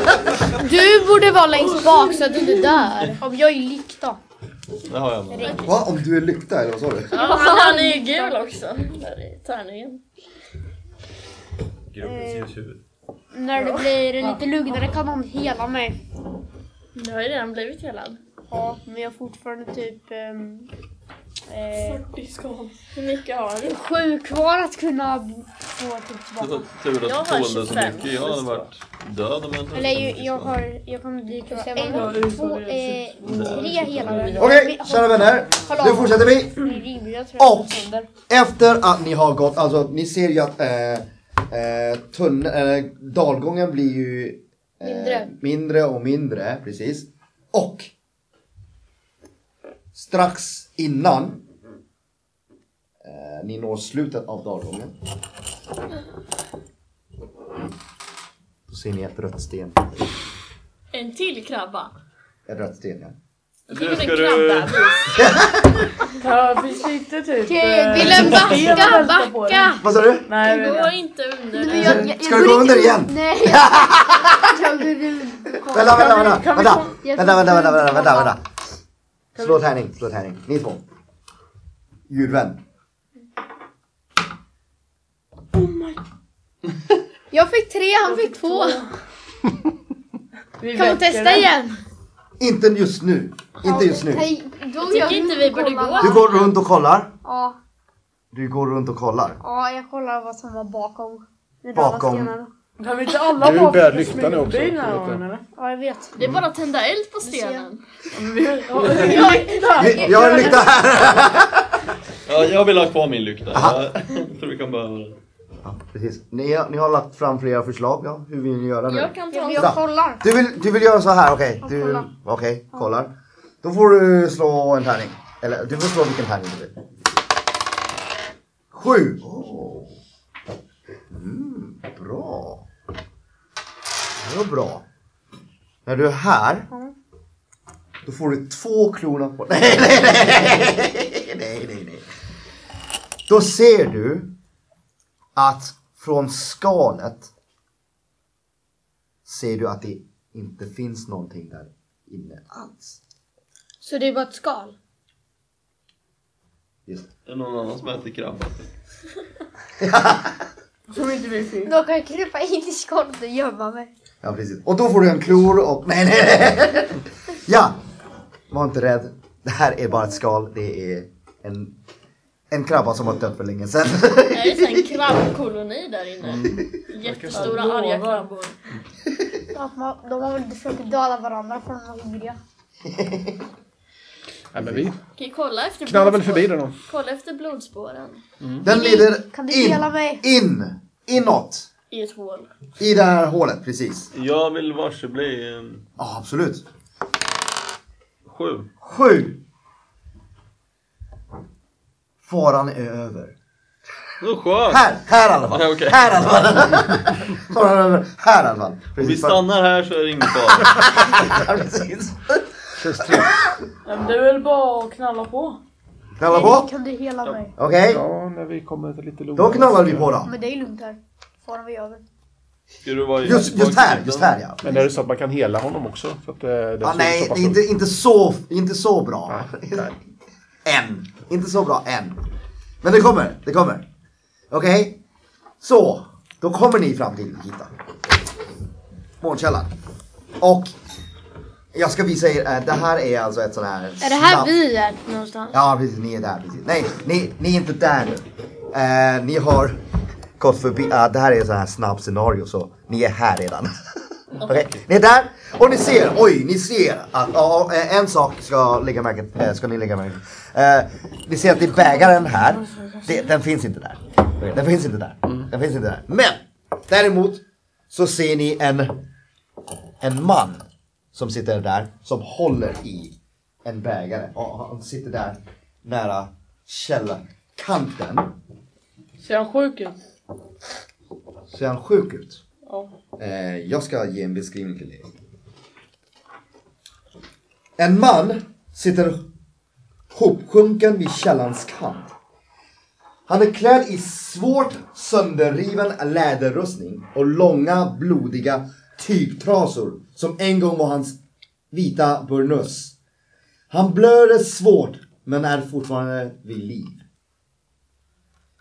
du borde vara längst bak så att du inte dör. Om jag är lykta. Det har jag med. Va? Om du är lykta eller vad sa du? Ja, han, är ju gul också. Där i tärningen. Gruppens huvud. När det blir lite lugnare kan någon hela mig. Du har ju redan blivit helad. Ja, men jag har fortfarande typ um, eh, 40 skal. Hur mycket har du? sju kvar att kunna få typ tillbaka. tur Jag att har du tålde så 25 mycket. Jag hade varit död om jag inte Eller jag har, jag kommer bli kvar Ja, en, två, eh, tre hela. Okej, kära vänner. Nu fortsätter vi. Jag jag Och-. Efter att ni har gått, alltså ni ser ju att eh, eh, tunn, eh, dalgången blir ju eh, Mindre. mindre och mindre, precis. Och strax innan eh, ni når slutet av dalgången då ser ni ett rött sten. En till krabba. Ett rött sten, ja. Du, Vilken ska du... Ja, finns det inte typ... Okej, eh, Wilhelm backa, välta på backa! Vad sa du? Nej, Det går inte under. Men jag- jag- jag Ska du gå inte- under igen? *laughs* Nej, jag... jag går Vänta, vänta, vänta, vänta, vänta, vänta, vänta, vänta, vänta, kolla. vänta. Slå tärning, slå tärning. Ni två. Ljudvän. Jag fick tre, han fick två. *laughs* Vi Kan väcker testa den. igen? Inte just nu. Inte just nu. Nej, då Jag tycker inte vi borde gå. Du går runt och kollar. Ja, Du går runt och kollar. ja, jag kollar vad som var bakom. Bakom. Kan vi inte alla bär försöka lyktan smyga också, vet jag. Ja, jag vet. Det är bara att tända eld på stenen. Vi- ja, Vi- Jag har en lykta här! *laughs* Ja, jag vill ha kvar min lykta. Jag tror vi kan behöva den. Ja, precis. Ni, har- ni har lagt fram flera förslag. Ja. Hur vill ni göra nu? Jag kan ta Jag, en jag kollar. Du vill, du vill göra så här, okej? Du, kolla. okej, kollar. Då får du slå en tärning. Eller du får slå vilken tärning du vill. Sju! Oh. Mm, bra. Det var bra. När du är här, då får du två kronor på... *laughs* Nej, nej, nej! Nej, nej, nej. Då ser du att från skalet ser du att det inte finns någonting där inne alls. Så det är bara ett skal? Just det. Är det någon annan som äter krabba? *laughs* *laughs* Som inte vi fick. Då kan jag krypa in i skalet och gömma mig. Ja, precis. Och då får du en klor och... Nej, nej, nej! Ja! Var inte rädd. Det här är bara ett skal. Det är en, en krabba som har dött för länge sedan. Det är en krabbkoloni där inne. Jättestora Jag arga krabbor. De har, väl försökt döda varandra för de var hungriga. Nej, men vi Okej, kolla efter knallar väl blodspår. förbi det då. Kolla efter blodspåren. Den leder Kan du in, dela mig? in, inåt. I ett hål. I det här hålet, precis. Jag vill varse bli eh, Ja, absolut. sju. Sju. Faran är över. Så skönt! Här, här i alla fall. Ja, *laughs* okej. Här i alla fall. *laughs* Faran är över. Här i alla fall. Om vi stannar här så är det ingen fara. *laughs* Ja, precis. Känns tryggt. Ja, men det är väl bara att knalla på. Knalla på. Kan du hela mig? Okej, Ja, när vi kommer till lite lugnare. då knallar vi på då. Men det är lugnt här. Över. Ska du vara i- Just, just här, just här ja. Men är det så att man kan hela honom också? Så att, eh, det ja nej, så inte, inte, så, inte så bra. Nej. *laughs* Än. Inte så bra än. Men det kommer, det kommer. Okej? Så, då kommer ni fram till Hitta. Månkällaren. Och jag ska visa er, eh, det här är alltså ett sånt här... Är det här snabb- vi är någonstans? Ja precis, ni är där precis. Nej, ni, ni är inte där nu. Eh, ni har gått förbi, ah, det här är sånt här snabbt scenario så ni är här redan. *laughs* Okej, ni är där och ni ser, oj, ni ser att ja, eh, en sak ska, lägga märke, eh, ska ni lägga märke till. Eh, ni ser att det är bägaren här, det, den finns inte där. Den finns inte där. Den finns inte där. Men däremot så ser ni en, en man som sitter där som håller i en bägare. Och han sitter där nära källarkanten. Ser han sjuk ut? Ser han sjuk ut? Ja. Eh, jag ska ge en beskrivning till er. En man sitter hopsjunken vid källarens kant. Han är klädd i svårt sönderriven läderrustning och långa blodiga tygtrasor som en gång var hans vita burnus. Han blöder svårt men är fortfarande vid liv.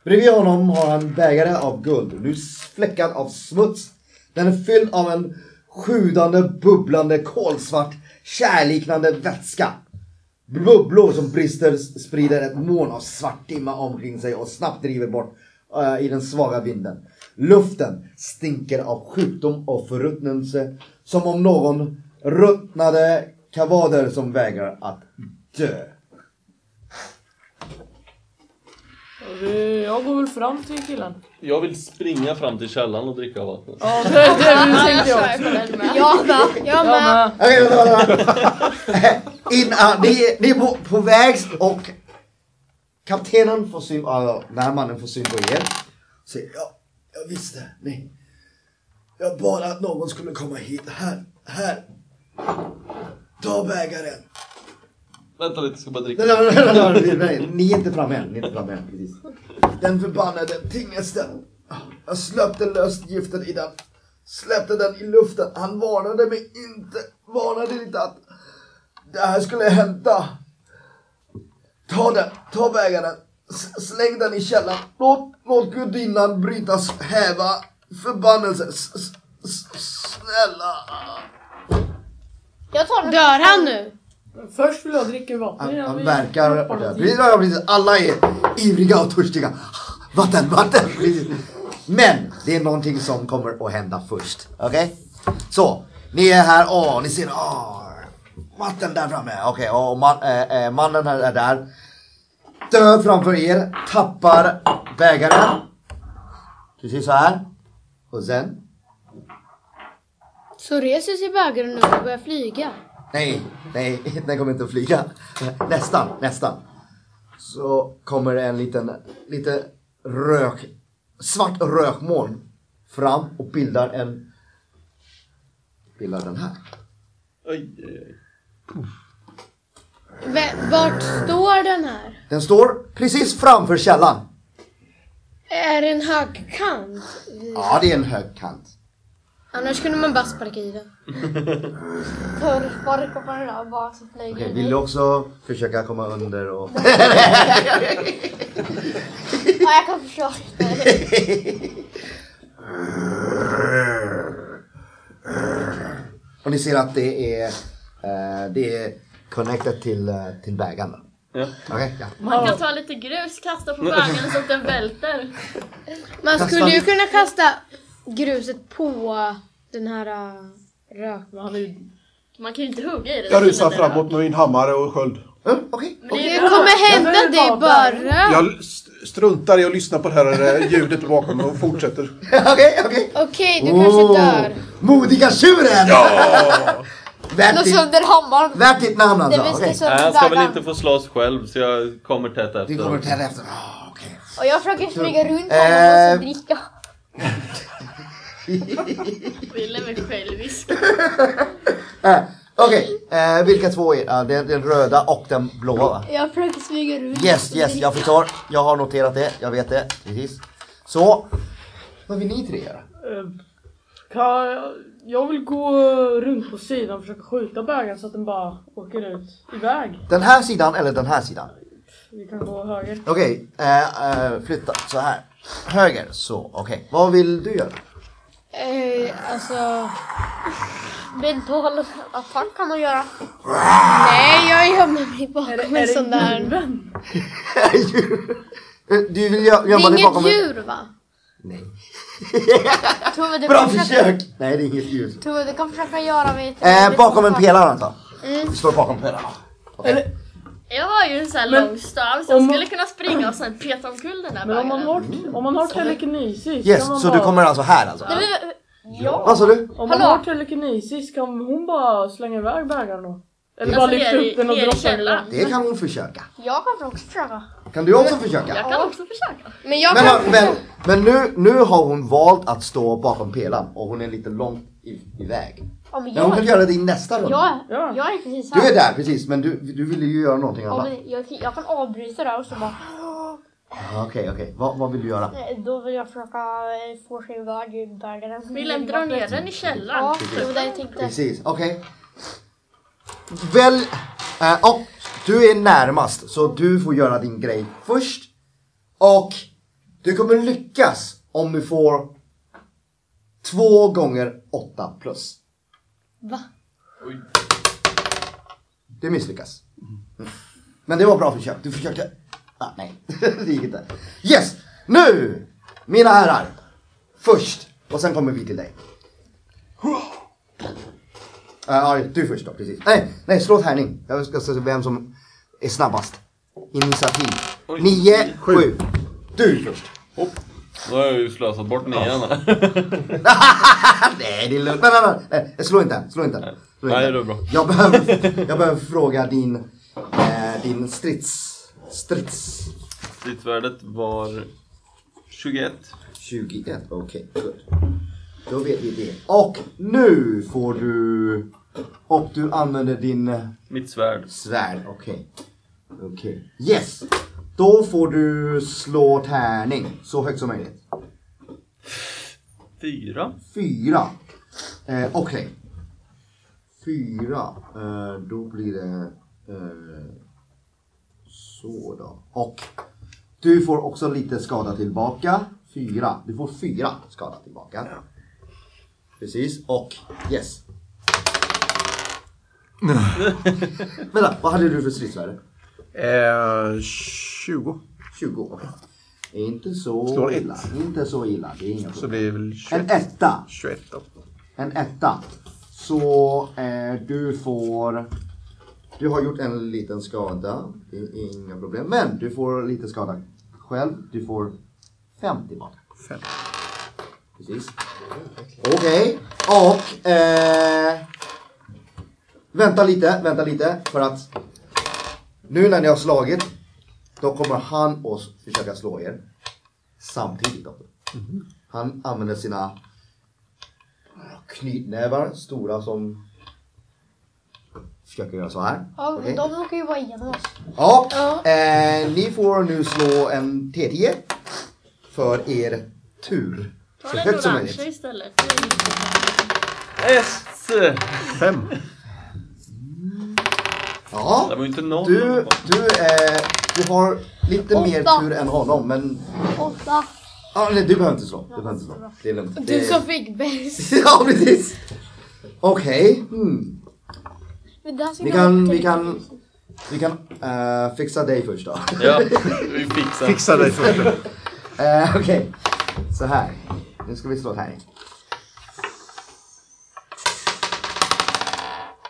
Bredvid honom har han bägare av guld, nu fläckad av smuts. Den är fylld av en sjudande, bubblande, kolsvart, kärliknande vätska. Bubblor som brister sprider ett moln av svart dimma omkring sig och snabbt driver bort uh, i den svaga vinden. Luften stinker av sjukdom och förruttnelse som om någon ruttnade kavader som vägrar att dö. Vi- Jag går väl fram till killen. Jag vill springa fram till källan och dricka vattnet. Ja, det, det, det tänkte jag också. Jag med. Jag med. Okej, vänta, vänta. *laughs* In, ah, ni, ni är på, på väg och kaptenen får syn, uh, den här mannen får syn på er. Säger ja, jag visste, nej. Jag bad att någon skulle komma hit. Här, här. Ta bägaren. Vänta lite, jag ska bara dricka. Nej, nej, nej, nej, nej, nej, ni är inte framme än, ni är inte framme än, precis. Den förbannade tingesten. Jag släppte löst giftet i den. Släppte den i luften. Han varnade mig inte, varnade inte att det här skulle hända. Ta den, ta bägaren. S- Släng den i källaren. Låt, låt gudinnan brytas häva förbannelse. S- s- s- Snälla. Jag tar den. Dör han nu? Först vill jag dricka vatten Han, innan han vi verkar... Precis. Alla är ivriga och törstiga. Vatten, vatten! Men det är någonting som kommer att hända först. Okej? Så, ni är här, åh, ni ser, åh, vatten där framme. Okej, och man, eh, eh, mannen här är där. Död framför er, tappar bägaren. Precis så här. Och sen, Så reser sig bägaren nu och börjar flyga. Nej, nej, *laughs* den kommer inte att flyga. Nästan, nästan. Så kommer en liten, lite rök, svart rökmoln fram och bildar en, bildar den här. Oj, oj, oj. V- Vart står den här? Den står precis framför källan. Är det en högkant? Ja, det är en hög kant. Annars kunde man bara sparka i den. För sparka på den där bara så flyger Okej, vill du också försöka komma under och... Ja, jag kan försöka. och ni ser att det är, eh, det är connected till, eh, till bägaren. Ja. Okej, ja. Man kan ta lite grus, kasta på bägaren så att den välter. Man Kasta skulle ju kunna kasta gruset på den här äh, rök... Men han är ju... Man kan ju inte hugga i den. Jag rusar framåt med min hammare och sköld. Mm, Okej. Men det Det är bra. kommer hända, det vill bara. Jag st- struntar i att lyssna på det här eh, ljudet bakom och fortsätter. *laughs* Okej, okej. Okej, du kanske Oh, dör. Modiga tjuren! *laughs* Värt, Slå ditt, sönder hammaren. värt ditt namn Det alltså. Nej, han ska väl inte få slåss själv så jag kommer tätt efter. Vi kommer till efter. Ah, okej. Och jag försöker smyga runt Eh. honom och så dricka. Ville mig självisk. *laughs* Eh, Okej, eh, vilka två är det? den, den röda och den blåa va? Jag försöker smyga runt. Yes, yes, jag förstår. Jag har noterat det, jag vet det. Precis. Så, vad vill ni tre göra? Eh, Kan, jag vill gå runt på sidan och försöka skjuta bägaren så att den bara åker ut iväg. Den här sidan eller den här sidan? Vi kan gå höger. Okej, eh, eh, flytta så här. Höger, så okej. Vad vill du göra? Eh, alltså... Mental attack kan man göra. Nej, jag gömmer mig Är det, bakom en sån där... *laughs* du vill gö- Det gömma är dig bakom inget en... djur va? Nej. Tove, du Bra kan försöka, försök! Nej, det är inget ljus. Tove, du kan försöka göra mig Eh, bakom en pelare antar Vi står bakom pelaren. Eller, Jag har ju en sån här Men- lång stav så jag om- skulle kunna springa och sen peta omkull den där men om man har, om man har telekinesis Yes, man så bara, du kommer alltså här alltså? Ja. Vad sa du? Om man har telekinesis kan hon bara slänga iväg bägaren då? Eller Alltså, bara lyfta upp den och droppa den? Det kan hon försöka. Jag kan också försöka. Kan du också försöka? Jag kan också försöka. Men jag Men, kan... men, men nu, nu har hon valt att stå bakom pelaren och hon är lite långt i, iväg. Ja, men Men hon kan jag, göra det i nästa runda. jag, Ja. jag är precis Du här. är där precis, men du, du ville ju göra någonting Ja, annat. men jag, jag kan avbryta det och så bara... Ah, Okej, okej. Vad, vad vill du göra? Då vill jag försöka eh, få sig iväg ur bägaren. Vill dra ner den i källaren? Ja, det var det jag tänkte. Precis, okej. Väl, eh, och du är närmast så du får göra din grej först. Och du kommer lyckas om du får två gånger åtta plus. Va? Det misslyckas. Mm. Men det var bra försök. Du försökte... Ah, nej, *laughs* det gick inte. Yes! Nu! Mina herrar. Först. Och sen kommer vi till dig. Ja, uh, du först då, precis. Nej, nej, slå tärning. Jag ska se vem som är snabbast. Initiativ. Oj. Nio, sju. Du först. Hopp. Då har jag ju slösat bort nian *laughs* nej, det är lugnt. Nej, nej, nej, nej. Slå inte än. Slå inte än. Slå inte Nej, det är bra. Jag behöver, jag behöver fråga din, eh, din strids... Strids... Stridsvärdet var 21. 21, okej. good. Då vet vi det. Och nu får du... Och du använder din Mitt svärd. svärd, okej. Okej. Yes! Då får du slå tärning så högt som möjligt. Fyra. Fyra. Eh, okej. Fyra. Eh, då blir det... Eh, så då. Och du får också lite skada tillbaka. Fyra. Du får fyra skada tillbaka. Precis, och yes. *laughs* Vänta, vad hade du för stridsvärde? Eh, 20. 20, okej. Inte så Slår ett. illa. Inte så illa. Det är inga Så problem. det väl 21, En etta. 21 då. En etta. Så eh, du får... Du har gjort en liten skada. Det är inga problem. Men du får lite skada själv. Du får 50 tillbaka. Fem. Precis. Okej. Och... Eh, vänta lite, vänta lite. För att nu när ni har slagit. Då kommer han att försöka slå er. Samtidigt också. Han använder sina knytnävar, stora som försöker göra så här. Ja, Okej. de råkar ju vara igenom oss. Ja, Ja. eh, ni får nu slå en T10 för er tur. Ta Så högt som möjligt. istället. Yes! Fem. Ja, Det var ju inte noll. du, du, eh, du har lite mer Åtta. tur än honom men Åtta. ah, nej, du behöver inte slå. Du behöver inte slå. Det är lugnt. Du Det- som fick bäst. *laughs* ja, precis. Okej. Hmm. Men där ska Vi kan, vi kan, vi kan eh, fixa dig först då. Ja, *laughs* vi fixar. Fixa dig först. Eh, Okej, så här. Nu ska vi slå här.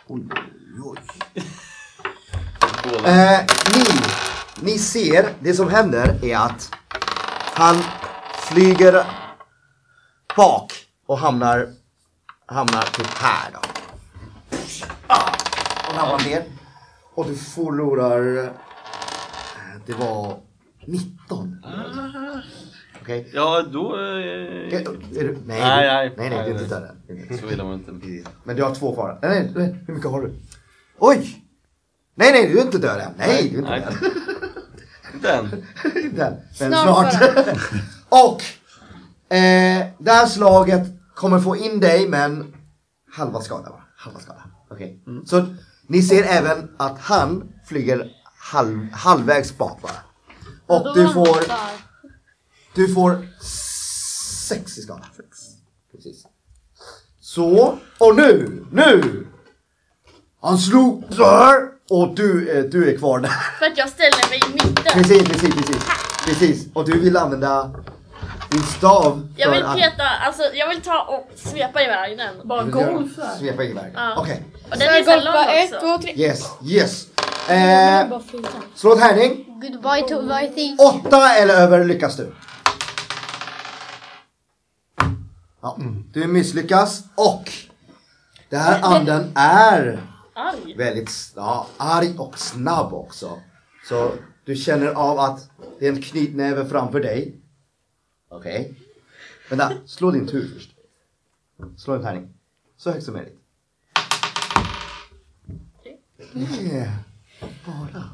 Oj, oj, oj. Eh, ni, ni ser, det som händer är att han flyger bak och hamnar, hamnar typ här då. Ah, och ramlar ner. Och du förlorar, eh, det var 19. Okej? Ja, då... Eh, du, nej, Nej, du- nej. nej, nej, det är inte nej. döden. så illa var inte. Men du har två kvar. Nej, nej, nej, hur mycket har du? Oj! Nej, nej, du är inte död än. Nej, du är inte Nej. död. Inte än. Inte än. Men Snart snart. *laughs* Och eh, det här slaget kommer få in dig men halva skada va? Halva skada. Okej. Så ni ser även att han flyger halv, halvvägs bak bara. Och du får, du får sex i skada. Precis. Så, och nu, nu! Han slog så här och du, eh, du är kvar där. För att jag ställer mig i mitten. Precis, precis, precis. Precis. Och du vill använda din stav Jag vill för att peta, alltså jag vill ta och svepa iväg den. Bara vill göra- golf svepa iväg. Ja. Okej. Och den är så lång på ett, också. två, tre. Yes, yes. Eh, bara slå ett härning. Goodbye to my thing. Åtta eller över lyckas du. Ja, du misslyckas och den här *laughs* anden är Arg. väldigt ja, arg och snabb också. Så du känner av att det är en knytnäve framför dig. Okej. Vänta, slå din tur först. Slå en tärning. Så högt som möjligt. Yeah. Bara.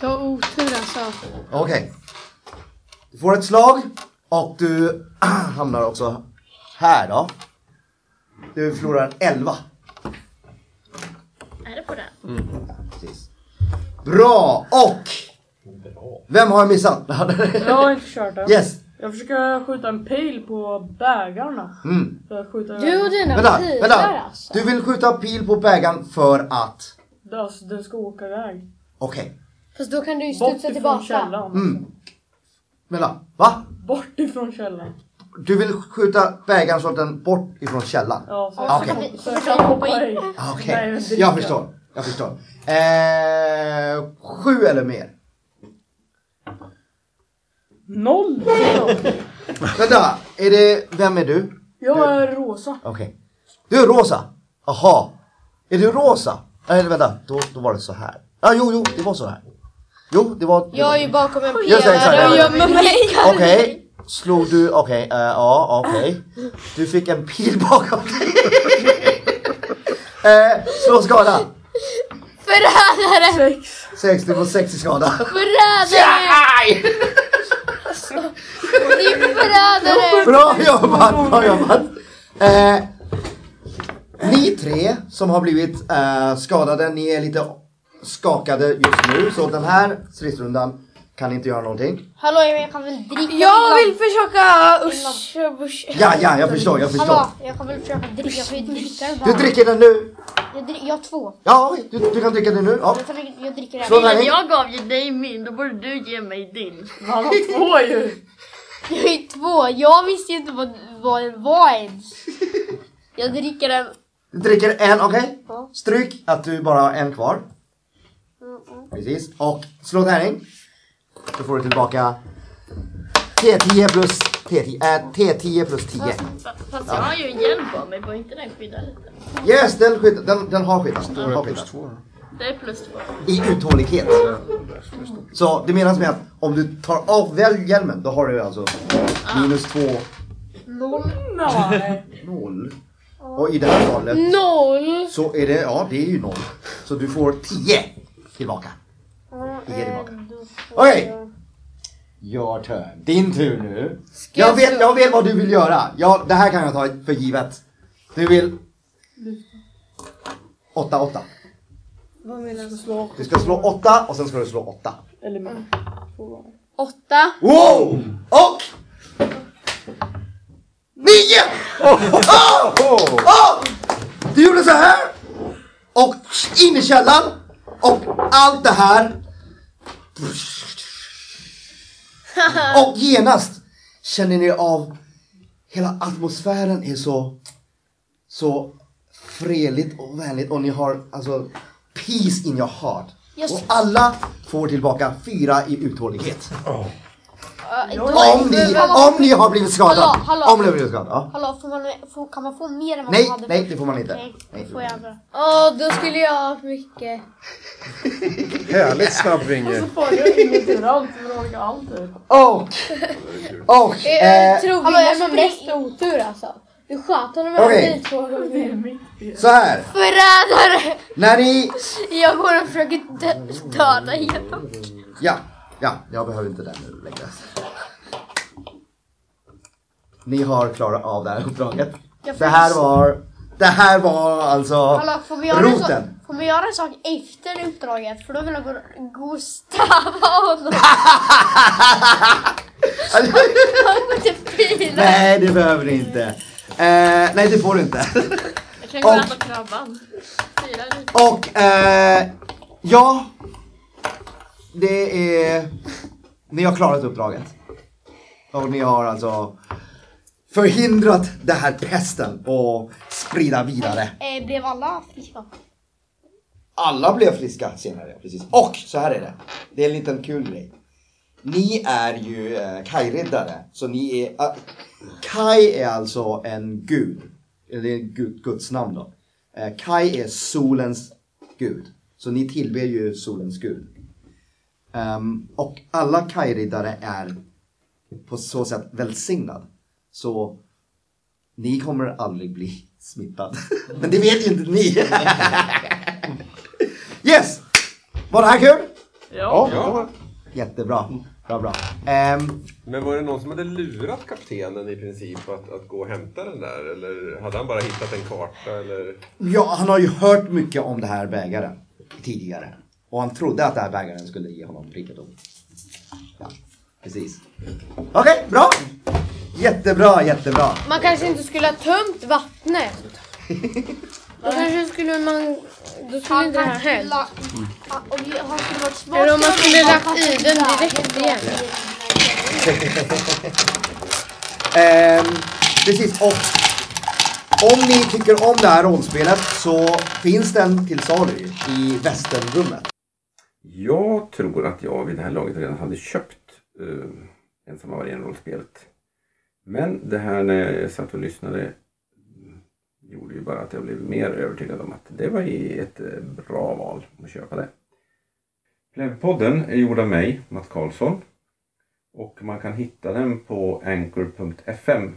Du har otur alltså. Okej. Du får ett slag och du *clears throat* hamnar också här då. Du förlorar 11. Är det på den? Precis. Bra! Och vem har jag missat? *laughs* Jag har inte kört den. yes! Jag försöker skjuta en pil på bägarna. Mm. För att skjuta Du och dina Vänta, pilar vänta! alltså. Du vill skjuta pil på bägaren för att... Alltså, den ska åka iväg. Okej. Fast då kan du ju Bort studsa ifrån tillbaka. källan. Mm. Vänta, va? Bort ifrån källan. Du vill skjuta bägaren så att den bort ifrån källan? Ja, så, Ah, så, okej. så, jag kan hoppa in. Ah, Okej, Nej, men det- jag förstår. Jag förstår. Eh, sju eller mer? Noll! Vänta, är det... Vem är du? Jag är rosa. Okej. Du är rosa? Aha. Är du rosa? Nej vänta, då, då var det så här. Ja, jo, jo, det var så här. Jo, det var... Det Jag var. är ju bakom en Just det, exakt. pelare och gömmer mig. Okej, slog du... Okej, eh, ja, okej. Du fick en pil bakom dig. *laughs* eh, slå skada. *laughs* Förrädare! Sex. Sex, du får sex i skada. Förrädare! Din förrädare! Bra jobbat, bra jobbat. Eh, ni tre som har blivit eh, skadade, ni är lite skakade just nu. Så den här stridsrundan kan inte göra någonting. Hallå jag kan väl dricka Jag vill försöka... Usch, usch. Ja, ja, jag förstår, jag förstår. Hallå, jag kan väl försöka dricka, jag får ju dricka den Du bara. dricker den nu. Jag, drick, jag har två. Ja, du, du kan dricka den nu. Ja. Jag, tar, jag dricker Slå den. tärning. Jag gav ju dig min, då borde du ge mig din. Han har två ju. Jag är två. Jag visste ju inte vad, vad det var ens. Jag dricker den. Du dricker en, okej? Ja. Stryk att du bara har en kvar. Mm, Precis. Och slå tärning. Då får du tillbaka T10 plus T10, äh, T10 plus 10. Fast fast jag har ju en hjälm på mig, får inte den skydda lite? Yes, den, skydd, den, den har skyddat. Den har Plus skyddat. två. Det är plus två. I uthållighet. Så det menas med att om du tar av väl hjälmen, då har du alltså minus 2, Nej. 0. Och i det här fallet Noll. så är det, ja det är ju 0. Så du får 10 tillbaka. 10 tillbaka. Okej. Your turn. Din tur nu. Jag vet, jag vet vad du vill göra. Ja, det här kan jag ta för givet. Du vill... 8, 8. Vad menar du? Slå Du ska slå 8 och sen ska du slå 8. eller mer. Två gånger. Åtta. Wow! Och... 9! Oh! Oh! Du gjorde så här. Och in i källaren. Och allt det här. *laughs* Och genast känner ni av hela atmosfären är så så fredligt och vänligt och ni har alltså peace in your heart. Jag- Och alla får tillbaka fyra i uthållighet. Då- Om ni, om ni har blivit skadade. Hallå, hallå. Om ni har blivit skadade. Ja. Hallå, får man, får, kan man få mer än vad Nej, man hade? nej det får man inte. Nej. då får jag. Åh, då skulle jag ha mycket. *laughs* Härligt snabbvinge. Så får jag ingenting allt typ. Och, och, Jag eh, tror hallå, vi jag har mest otur alltså. Du sköt honom Okej. okay. två gånger. Så här. Förrädare! När ni, Jag går och försöker dö- döda igenom. ja, ja, jag behöver inte den nu längre. Ni har klarat av det här uppdraget. Det här var, det här var alltså Hallå, får vi, göra en sak, roten. får vi göra en sak efter uppdraget? För då vill jag gå, och stabba honom. *laughs* Nej, det behöver ni inte. Eh, nej, det får du inte. Jag kan gå och Och- äta krabban. Och eh, ja, det är, ni har klarat uppdraget. Och ni har alltså förhindrat den här pesten och sprida vidare. Eh, blev alla friska? Alla blev friska senare, precis. Och så här är det. Det är en liten kul grej. Ni är ju eh, Kai-riddare, så ni är... Uh, Kai är alltså en gud. Eller en gud, Guds namn då. Eh, Kai är solens gud. Så ni tillber ju solens gud. Ehm, och alla Kai-riddare är på så sätt välsignad. Så ni kommer aldrig bli smittad. *laughs* Men det vet ju inte ni. *laughs* yes! Var det här kul? Ja. Ja, Jättebra. Bra, bra. Ehm, Men var det någon som hade lurat kaptenen i princip att, att gå och hämta den där? Eller hade han bara hittat en karta? Eller? ja, han har ju hört mycket om det här bägaren tidigare. Och han trodde att det här bägaren skulle ge honom rikedom. Ja, precis. Okej, bra! Jättebra, jättebra. Man kanske inte skulle ha tömt vattnet. Då kanske skulle man... Då skulle inte det här hänt. Eller om man skulle han lagt i den direkt igen. *laughs* Ehm, precis, och om ni tycker om det här rollspelet så finns den till salu i västernrummet. Jag tror att jag vid det här laget redan hade köpt uh, Ensamma vargen-rollspelet. Men det här när jag satt och lyssnade gjorde ju bara att jag blev mer övertygad om att det var ett eh, bra val att köpa det. Plevpodden är gjord av mig, Mats Karlsson. Och man kan hitta den på anchor.fm.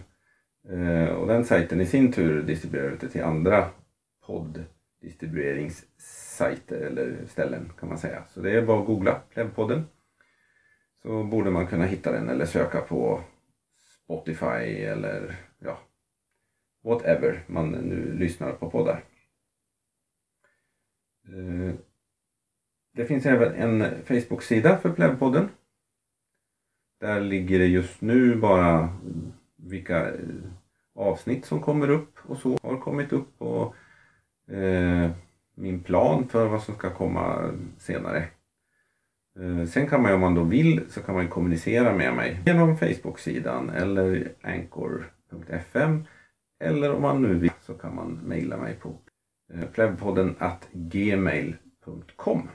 Eh, och den sajten i sin tur distribuerar ut det till andra podddistribueringssajter eller ställen kan man säga. Så det är bara att googla Plevpodden. Så borde man kunna hitta den eller söka på Spotify eller ja, whatever man nu lyssnar på poddar. Eh, det finns även en Facebook-sida för Plevpodden. Där ligger det just nu bara vilka eh, avsnitt som kommer upp och så har kommit upp och eh, min plan för vad som ska komma senare. Eh, sen kan man om man då vill så kan man kommunicera med mig genom Facebook-sidan eller anchor.fm eller om man nu vill så kan man mejla mig på eh, plevpodden gmail.com